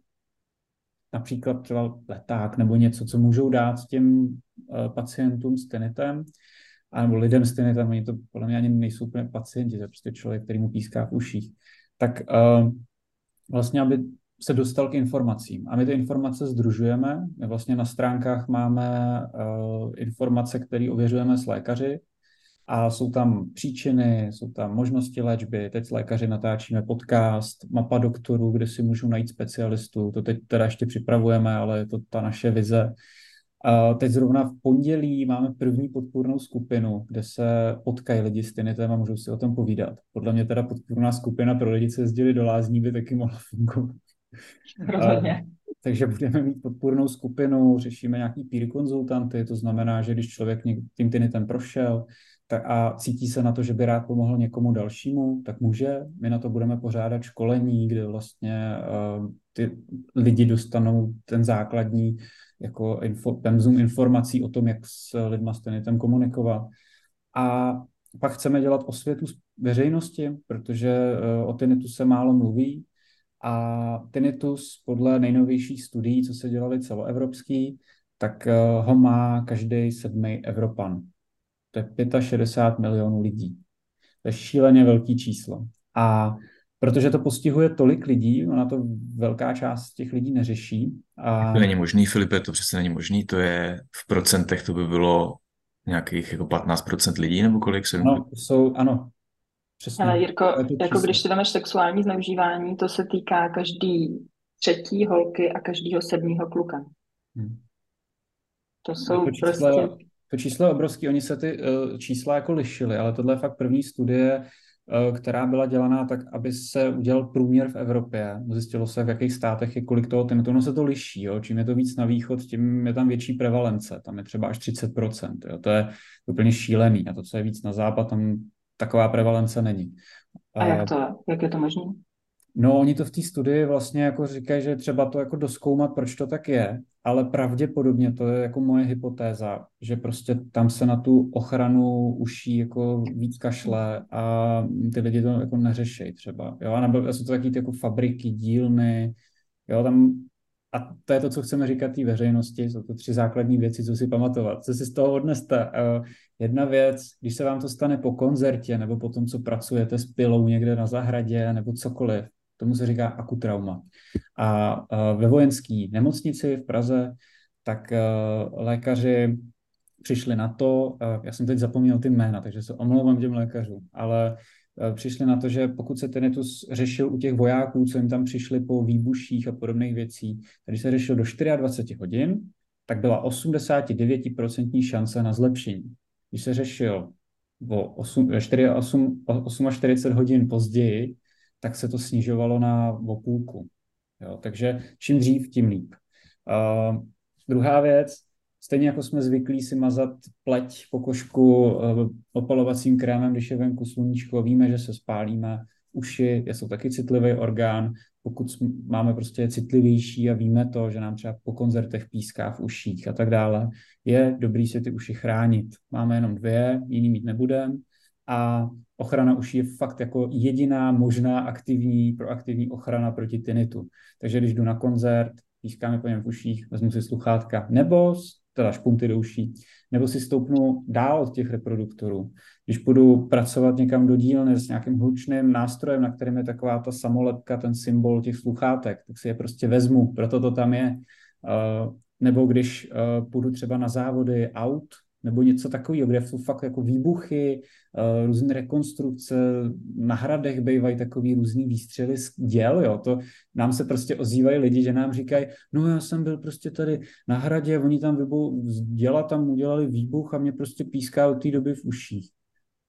například třeba leták nebo něco, co můžou dát těm uh, pacientům s tenitem, nebo lidem s tenitem, oni to podle mě ani nejsou úplně pacienti, to je prostě člověk, který mu píská v uších, tak uh, vlastně, aby se dostal k informacím. A my ty informace združujeme. My vlastně na stránkách máme uh, informace, které ověřujeme s lékaři, a jsou tam příčiny, jsou tam možnosti léčby. Teď s lékaři natáčíme podcast, mapa doktorů, kde si můžu najít specialistu. To teď teda ještě připravujeme, ale je to ta naše vize. teď zrovna v pondělí máme první podpůrnou skupinu, kde se potkají lidi s tinitem a můžou si o tom povídat. Podle mě teda podpůrná skupina pro lidi, co jezdili do lázní, by taky mohla fungovat. Rozhodně. Takže budeme mít podpůrnou skupinu, řešíme nějaký peer konzultanty, to znamená, že když člověk tím tinitem prošel tak a cítí se na to, že by rád pomohl někomu dalšímu, tak může. My na to budeme pořádat školení, kde vlastně uh, ty lidi dostanou ten základní jako info, pemzum informací o tom, jak s lidma s tinitem komunikovat. A pak chceme dělat osvětu veřejnosti, protože uh, o tinitu se málo mluví, a tinnitus podle nejnovějších studií, co se dělali celoevropský, tak eh, ho má každý sedmý Evropan. To je 65 milionů lidí. To je šíleně velký číslo. A protože to postihuje tolik lidí, ona to velká část těch lidí neřeší. A... To není možný, Filipe, to přece není možný, to je v procentech, to by bylo nějakých jako 15% lidí, nebo kolik se? No, jsou, ano, Přesně. Ale Jirko, jako když si dámeš sexuální zneužívání, to se týká každý třetí holky a každého sedmého kluka. Hmm. To jsou to číslo, prostě... To číslo je obrovský, oni se ty uh, čísla jako lišili, ale tohle je fakt první studie, uh, která byla dělaná tak, aby se udělal průměr v Evropě. Zjistilo se, v jakých státech je kolik toho, ten, to se to liší. Jo? Čím je to víc na východ, tím je tam větší prevalence. Tam je třeba až 30%. Jo? To je úplně šílený. A to, co je víc na západ, tam taková prevalence není. A jak to je? Jak je to možné? No, oni to v té studii vlastně jako říkají, že třeba to jako doskoumat, proč to tak je, ale pravděpodobně to je jako moje hypotéza, že prostě tam se na tu ochranu uší jako víc kašle a ty lidi to jako neřešejí třeba, jo, a nebo jsou to taky jako fabriky, dílny, jo, tam a to je to, co chceme říkat té veřejnosti, jsou to tři základní věci, co si pamatovat. Co si z toho odneste? Uh, jedna věc, když se vám to stane po koncertě nebo po tom, co pracujete s pilou někde na zahradě nebo cokoliv, tomu se říká akutrauma. A ve vojenské nemocnici v Praze, tak uh, lékaři přišli na to, já jsem teď zapomněl ty jména, takže se omlouvám těm lékařům, ale Eh, přišli na to, že pokud se tinnitus řešil u těch vojáků, co jim tam přišli po výbuších a podobných věcí, když se řešil do 24 hodin, tak byla 89% šance na zlepšení. Když se řešil o 8, 4, 8, 48 hodin později, tak se to snižovalo na o. Jo, takže čím dřív, tím líp. Uh, druhá věc, Stejně jako jsme zvyklí si mazat pleť pokožku eh, opalovacím krémem, když je venku sluníčko, víme, že se spálíme. Uši jsou taky citlivý orgán, pokud máme prostě citlivější a víme to, že nám třeba po koncertech píská v uších a tak dále, je dobrý si ty uši chránit. Máme jenom dvě, jiný mít nebudeme a ochrana uší je fakt jako jediná možná aktivní, proaktivní ochrana proti tinitu. Takže když jdu na koncert, pískáme po něm v uších, vezmu si sluchátka, nebo teda špunty do uší, nebo si stoupnu dál od těch reproduktorů. Když budu pracovat někam do dílny s nějakým hlučným nástrojem, na kterém je taková ta samolepka, ten symbol těch sluchátek, tak si je prostě vezmu, proto to tam je. Uh, nebo když uh, půjdu třeba na závody aut, nebo něco takového, kde jsou fakt jako výbuchy, uh, různé rekonstrukce, na hradech bývají takový různý výstřely z děl, jo, to nám se prostě ozývají lidi, že nám říkají, no já jsem byl prostě tady na hradě, oni tam vybou, z děla tam udělali výbuch a mě prostě píská od té doby v uších.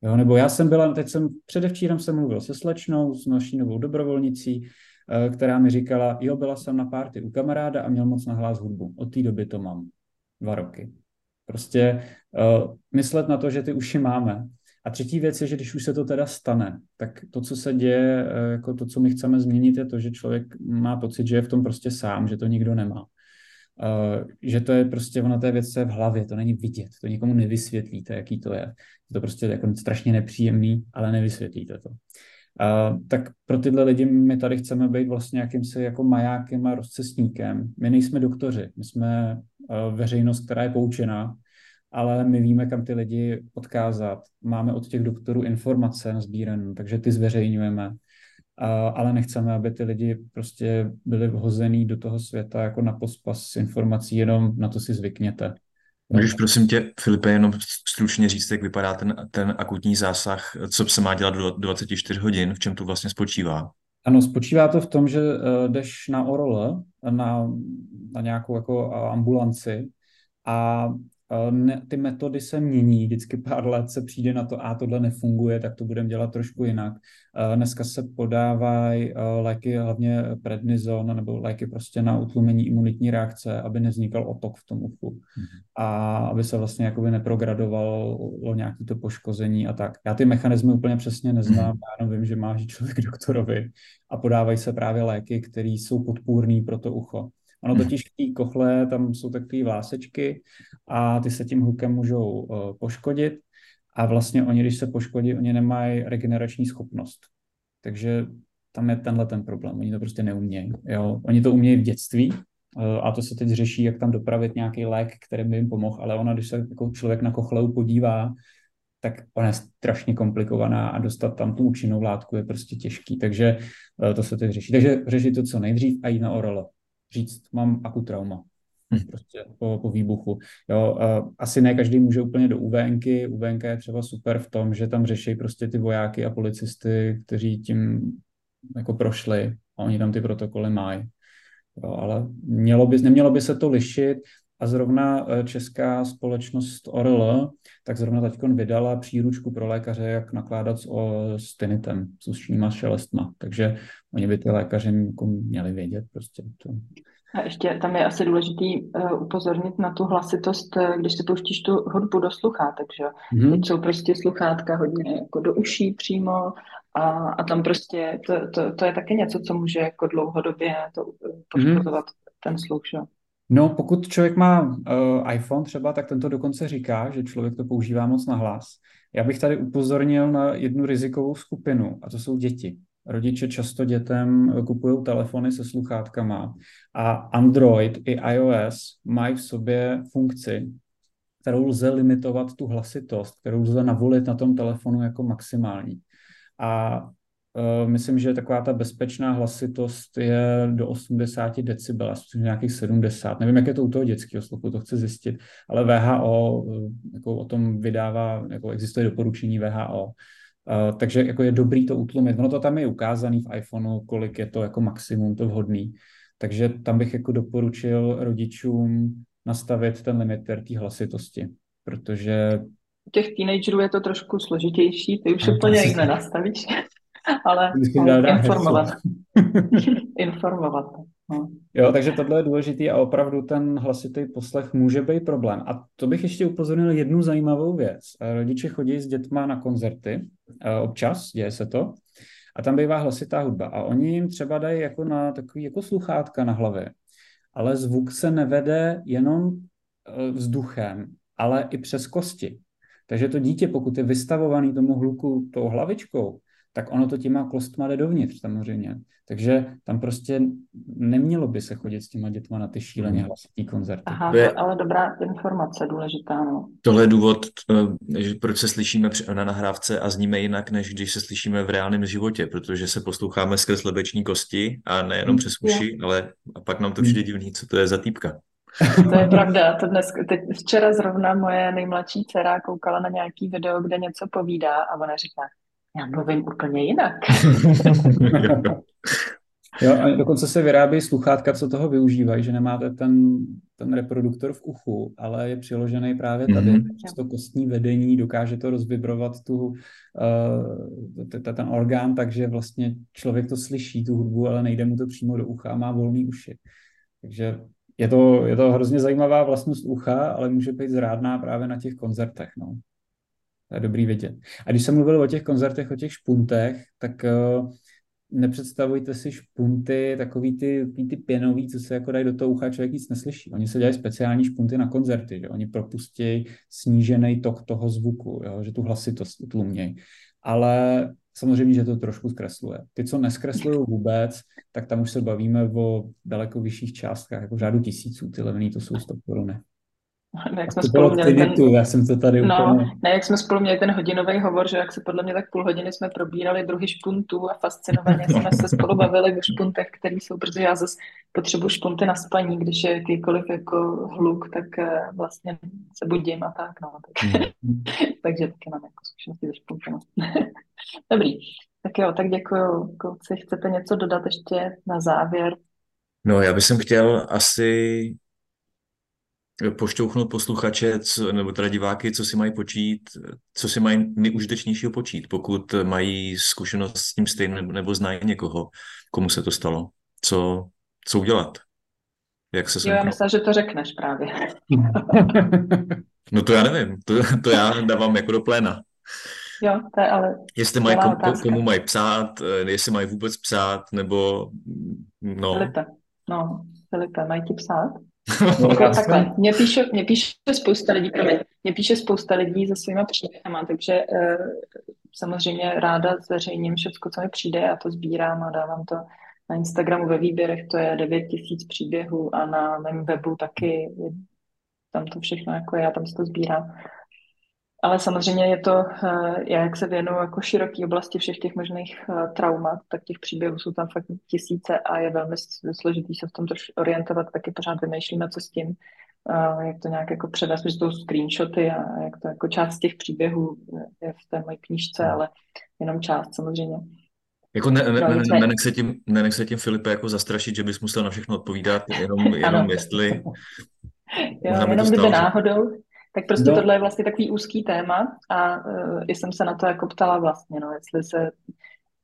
Jo, nebo já jsem byla, teď jsem, předevčírem jsem mluvil se slečnou, s naší novou dobrovolnicí, eh, která mi říkala, jo, byla jsem na párty u kamaráda a měl moc nahlás hudbu. Od té doby to mám. Dva roky. Prostě myslet na to, že ty uši máme. A třetí věc je, že když už se to teda stane, tak to, co se děje, uh, jako to, co my chceme změnit, je to, že člověk má pocit, že je v tom prostě sám, že to nikdo nemá. Uh, že to je prostě, ona té věc v hlavě, to není vidět, to nikomu nevysvětlíte, jaký to je. Je to prostě jako strašně nepříjemný, ale nevysvětlíte to. Uh, tak pro tyhle lidi my tady chceme být vlastně jakýmsi jako majákem a rozcestníkem. My nejsme doktoři, my jsme uh, veřejnost, která je poučená, ale my víme, kam ty lidi odkázat. Máme od těch doktorů informace na sbírané, takže ty zveřejňujeme. Uh, ale nechceme, aby ty lidi prostě byli vhozený do toho světa jako na pospas informací, jenom na to si zvykněte. Můžeš prosím tě, Filipe, jenom stručně říct, jak vypadá ten, ten akutní zásah, co se má dělat do 24 hodin, v čem to vlastně spočívá? Ano, spočívá to v tom, že uh, jdeš na ORL, na, na nějakou jako ambulanci a ne, ty metody se mění, vždycky pár let se přijde na to, a tohle nefunguje, tak to budeme dělat trošku jinak. Dneska se podávají léky, hlavně prednizon, nebo léky prostě na utlumení imunitní reakce, aby nevznikal otok v tom uchu mm-hmm. a aby se vlastně jakoby neprogradovalo nějaké to poškození a tak. Já ty mechanismy úplně přesně neznám, mm-hmm. já jenom vím, že máš člověk doktorovi a podávají se právě léky, které jsou podpůrné pro to ucho. Ono totiž v té kochle, tam jsou takové vlásečky a ty se tím hukem můžou uh, poškodit a vlastně oni, když se poškodí, oni nemají regenerační schopnost. Takže tam je tenhle ten problém. Oni to prostě neumějí. Jo? Oni to umějí v dětství uh, a to se teď řeší, jak tam dopravit nějaký lék, který by jim pomohl, ale ona, když se jako člověk na kochleu podívá, tak ona je strašně komplikovaná a dostat tam tu účinnou látku je prostě těžký. Takže uh, to se teď řeší. Takže řešit to co nejdřív a jít na oralo říct, mám akutrauma. Hmm. Prostě po, po výbuchu. Jo, asi ne každý může úplně do UVNky. UVNK je třeba super v tom, že tam řeší prostě ty vojáky a policisty, kteří tím jako prošli a oni tam ty protokoly mají. Jo, ale mělo by, nemělo by se to lišit a zrovna e, česká společnost ORL tak zrovna teď vydala příručku pro lékaře, jak nakládat s, o, s tinitem, s ušníma šelestma. Takže oni by ty lékaři jako měli vědět prostě. To. A ještě tam je asi důležitý uh, upozornit na tu hlasitost, e, když si pouštíš tu hudbu do sluchátek, že mm-hmm. Teď jsou prostě sluchátka hodně jako do uší přímo a, a tam prostě to, to, to je také něco, co může jako dlouhodobě to poškozovat mm-hmm. ten sluch, že No, pokud člověk má uh, iPhone třeba, tak tento dokonce říká, že člověk to používá moc na hlas. Já bych tady upozornil na jednu rizikovou skupinu, a to jsou děti. Rodiče často dětem kupují telefony se sluchátkama a Android i iOS mají v sobě funkci, kterou lze limitovat tu hlasitost, kterou lze navolit na tom telefonu jako maximální. A Uh, myslím, že taková ta bezpečná hlasitost je do 80 decibel, asi nějakých 70. Nevím, jak je to u toho dětského sluchu, to chci zjistit, ale VHO eh, jako o tom vydává, jako existuje doporučení VHO. Uh, takže jako je dobrý to utlumit. Ono to tam je ukázané v iPhoneu, kolik je to jako maximum, to vhodný. Takže tam bych jako doporučil rodičům nastavit ten limiter té hlasitosti, protože u těch teenagerů je to trošku složitější, ty už úplně jinak nenastavíš ale, ale informovat. informovat. No. Jo, takže tohle je důležitý a opravdu ten hlasitý poslech může být problém. A to bych ještě upozornil jednu zajímavou věc. Rodiče chodí s dětma na koncerty, občas, děje se to, a tam bývá hlasitá hudba. A oni jim třeba dají jako na takový jako sluchátka na hlavě. Ale zvuk se nevede jenom e, vzduchem, ale i přes kosti. Takže to dítě, pokud je vystavovaný tomu hluku tou hlavičkou, tak ono to těma kostma jde dovnitř samozřejmě. Takže tam prostě nemělo by se chodit s těma dětma na ty šíleně hmm. hlasitý koncerty. Aha, to je, ale dobrá informace, důležitá. No. Tohle je důvod, eh, proč se slyšíme na nahrávce a zníme jinak, než když se slyšíme v reálném životě, protože se posloucháme skrz lebeční kosti a nejenom hmm. přes uši, ale a pak nám to přijde hmm. divný, co to je za týpka. To je pravda. To dnes, teď, včera zrovna moje nejmladší dcera koukala na nějaký video, kde něco povídá a ona říká, já mluvím úplně jinak. jo, a dokonce se vyrábí sluchátka, co toho využívají, že nemáte ten, ten reproduktor v uchu, ale je přiložený právě tady. Mm-hmm. To kostní vedení dokáže to rozvibrovat tu, uh, ten orgán, takže vlastně člověk to slyší, tu hudbu, ale nejde mu to přímo do ucha a má volný uši. Takže je to, je to hrozně zajímavá vlastnost ucha, ale může být zrádná právě na těch koncertech. No. To je dobrý vědět. A když jsem mluvil o těch koncertech, o těch špuntech, tak uh, nepředstavujte si špunty, takový ty, ty, pěnový, co se jako dají do toho ucha, člověk nic neslyší. Oni se dělají speciální špunty na koncerty, že oni propustí snížený tok toho zvuku, jo? že tu hlasitost utlumějí. Ale samozřejmě, že to trošku zkresluje. Ty, co neskreslují vůbec, tak tam už se bavíme o daleko vyšších částkách, jako řádu tisíců, ty levný to jsou 100 koruny. Ne, jak jsme to spolu měli ten... já jsem to tady no, úplně... ne, jak jsme spolu měli ten hodinový hovor, že jak se podle mě tak půl hodiny jsme probírali druhy špuntů a fascinovaně jsme se spolu bavili o špuntech, které jsou, protože já zase potřebuji špunty na spaní, když je jakýkoliv jako hluk, tak eh, vlastně se budím a tak, no. Tak. Mm. Takže taky mám jako zkušenosti se špunty. No. Dobrý, tak jo, tak děkuji. Kluci, chcete něco dodat ještě na závěr? No, já bych chtěl asi pošťouchnout posluchače co, nebo teda diváky, co si mají počít, co si mají nejužitečnějšího počít, pokud mají zkušenost s tím stejným nebo znají někoho, komu se to stalo. Co, co udělat? Jak se Jo, já myslím, že to řekneš právě. no to já nevím, to, to já dávám jako do pléna. Jo, to je ale Jestli mají komu, komu mají psát, eh, jestli mají vůbec psát, nebo no. Filipe, no, Filipe, mají ti psát? No, jako takhle, mě píše, mě píše spousta lidí, promiň, mě píše spousta lidí se svýma příběhama, takže uh, samozřejmě ráda zveřejním všechno, co mi přijde, já to sbírám a dávám to na Instagramu ve výběrech, to je 9 tisíc příběhů a na mém webu taky tam to všechno jako já tam si to sbírám. Ale samozřejmě je to, eh, já jak se věnuju jako široký oblasti všech těch možných eh, traumat, tak těch příběhů jsou tam fakt tisíce a je velmi složitý se v tom trošku orientovat, taky pořád vymýšlíme, co s tím, eh, jak to nějak jako předat, že to screenshoty a jak to jako část těch příběhů je v té mojí knížce, ale jenom část samozřejmě. Jako ne, ne, ne, ne, nenech, se tím, nenech se tím, Filipe, jako zastrašit, že bys musel na všechno odpovídat, jenom, jenom jestli... jo, jenom kdyby náhodou, tak prostě no. tohle je vlastně takový úzký téma a uh, jsem se na to jako ptala vlastně, no, jestli se,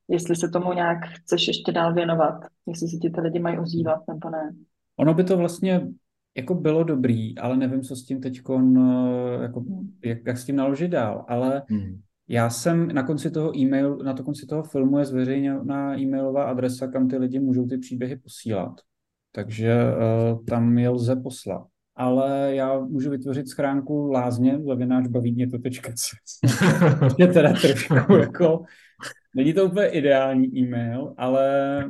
jestli se tomu nějak chceš ještě dál věnovat, jestli si ti ty lidi mají ozývat nebo ne. Ono by to vlastně jako bylo dobrý, ale nevím, co s tím teď, jako, hmm. jak, jak s tím naložit dál, ale hmm. Já jsem na konci toho e-mail, na to konci toho filmu je zveřejněna e-mailová adresa, kam ty lidi můžou ty příběhy posílat. Takže uh, tam je lze poslat ale já můžu vytvořit schránku lázně, zavináč baví mě to tečka je teda trošku jako, není to úplně ideální e-mail, ale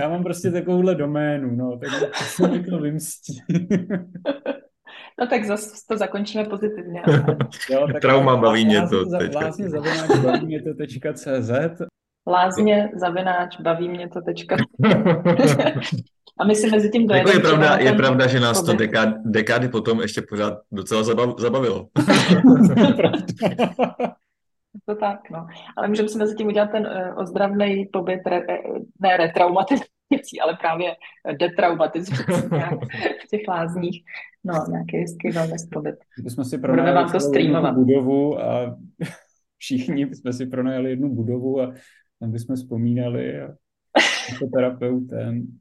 já mám prostě takovouhle doménu, no, tak se mi to vymstí. No tak zase to zakončíme pozitivně. Jo, tak Trauma baví mě to. Lázně zavináč baví mě to tečka CZ lázně, zavináč, baví mě to tečka. A my si mezi tím dojedeme. Jako je pravda, je pravda, že nás to dekády, dekády potom ještě pořád docela zabavilo. to tak, no. Ale můžeme si mezi tím udělat ten uh, ozdravný pobyt, re, eh, ne retraumatizující, ale právě detraumatizující v těch lázních. No, nějaký hezký wellness pobyt. Bychom si Budeme vám to streamovat. budovu a všichni jsme si pronajali jednu budovu a tam bychom vzpomínali a jako terapeutem.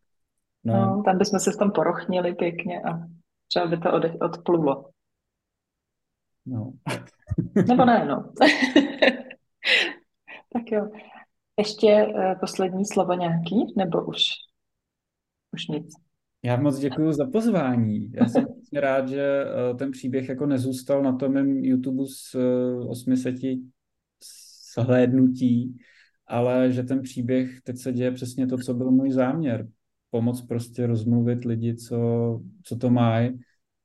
No. no, tam bychom se s tom porochnili pěkně a třeba by to od, odplulo. No. Nebo ne, no. tak jo. Ještě uh, poslední slovo nějaký, nebo už, už nic? Já moc děkuji za pozvání. Já jsem rád, že uh, ten příběh jako nezůstal na tom mém YouTube s uh, 800 shlédnutí, ale že ten příběh teď se děje přesně to, co byl můj záměr. Pomoc prostě rozmluvit lidi, co, co to mají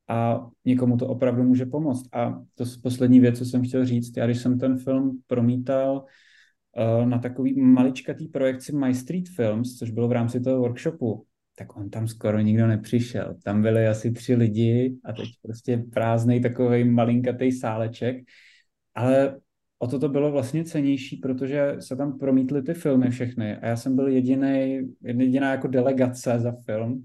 a někomu to opravdu může pomoct. A to je poslední věc, co jsem chtěl říct. Já když jsem ten film promítal uh, na takový maličkatý projekci My Street Films, což bylo v rámci toho workshopu, tak on tam skoro nikdo nepřišel. Tam byli asi tři lidi a teď prostě prázdný takový malinkatý sáleček. Ale o to to bylo vlastně cenější, protože se tam promítly ty filmy všechny a já jsem byl jediný, jediná jako delegace za film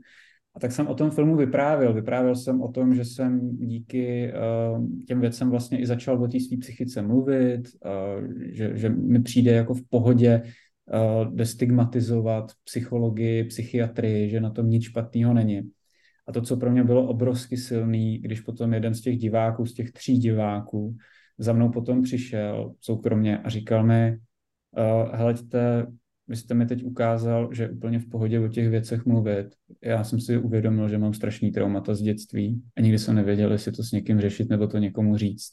a tak jsem o tom filmu vyprávěl. Vyprávěl jsem o tom, že jsem díky uh, těm věcem vlastně i začal o té své psychice mluvit, uh, že, že mi přijde jako v pohodě uh, destigmatizovat psychologii, psychiatrii, že na tom nic špatného není. A to, co pro mě bylo obrovsky silný, když potom jeden z těch diváků, z těch tří diváků, za mnou potom přišel soukromně a říkal mi, uh, heleďte, vy jste mi teď ukázal, že úplně v pohodě o těch věcech mluvit. Já jsem si uvědomil, že mám strašný traumata z dětství a nikdy jsem nevěděl, jestli to s někým řešit nebo to někomu říct.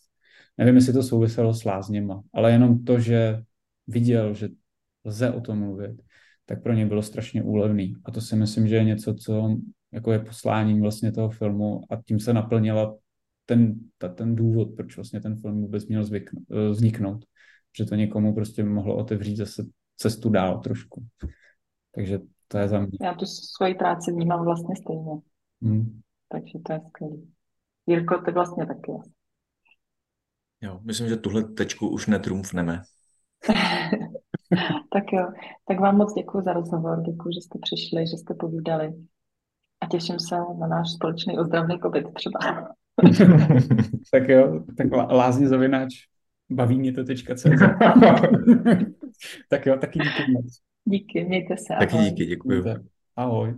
Nevím, jestli to souviselo s lázněma, ale jenom to, že viděl, že lze o tom mluvit, tak pro ně bylo strašně úlevný. A to si myslím, že je něco, co jako je posláním vlastně toho filmu a tím se naplnila ten, ta, ten důvod, proč vlastně ten film vůbec měl zvykn, eh, vzniknout. Že to někomu prostě mohlo otevřít zase cestu dál trošku. Takže to je za mě. Já tu svoji práci vnímám vlastně stejně. Hmm. Takže to je skvělé. Jirko, ty vlastně taky. Jo, myslím, že tuhle tečku už netrumfneme. tak jo, tak vám moc děkuji za rozhovor, děkuji, že jste přišli, že jste povídali a těším se na náš společný ozdravný pobyt třeba. tak jo, tak lázně zavináč baví mě to tečka tak jo, taky díky moc. Díky, mějte se. Taky díky, děkuji. Ahoj.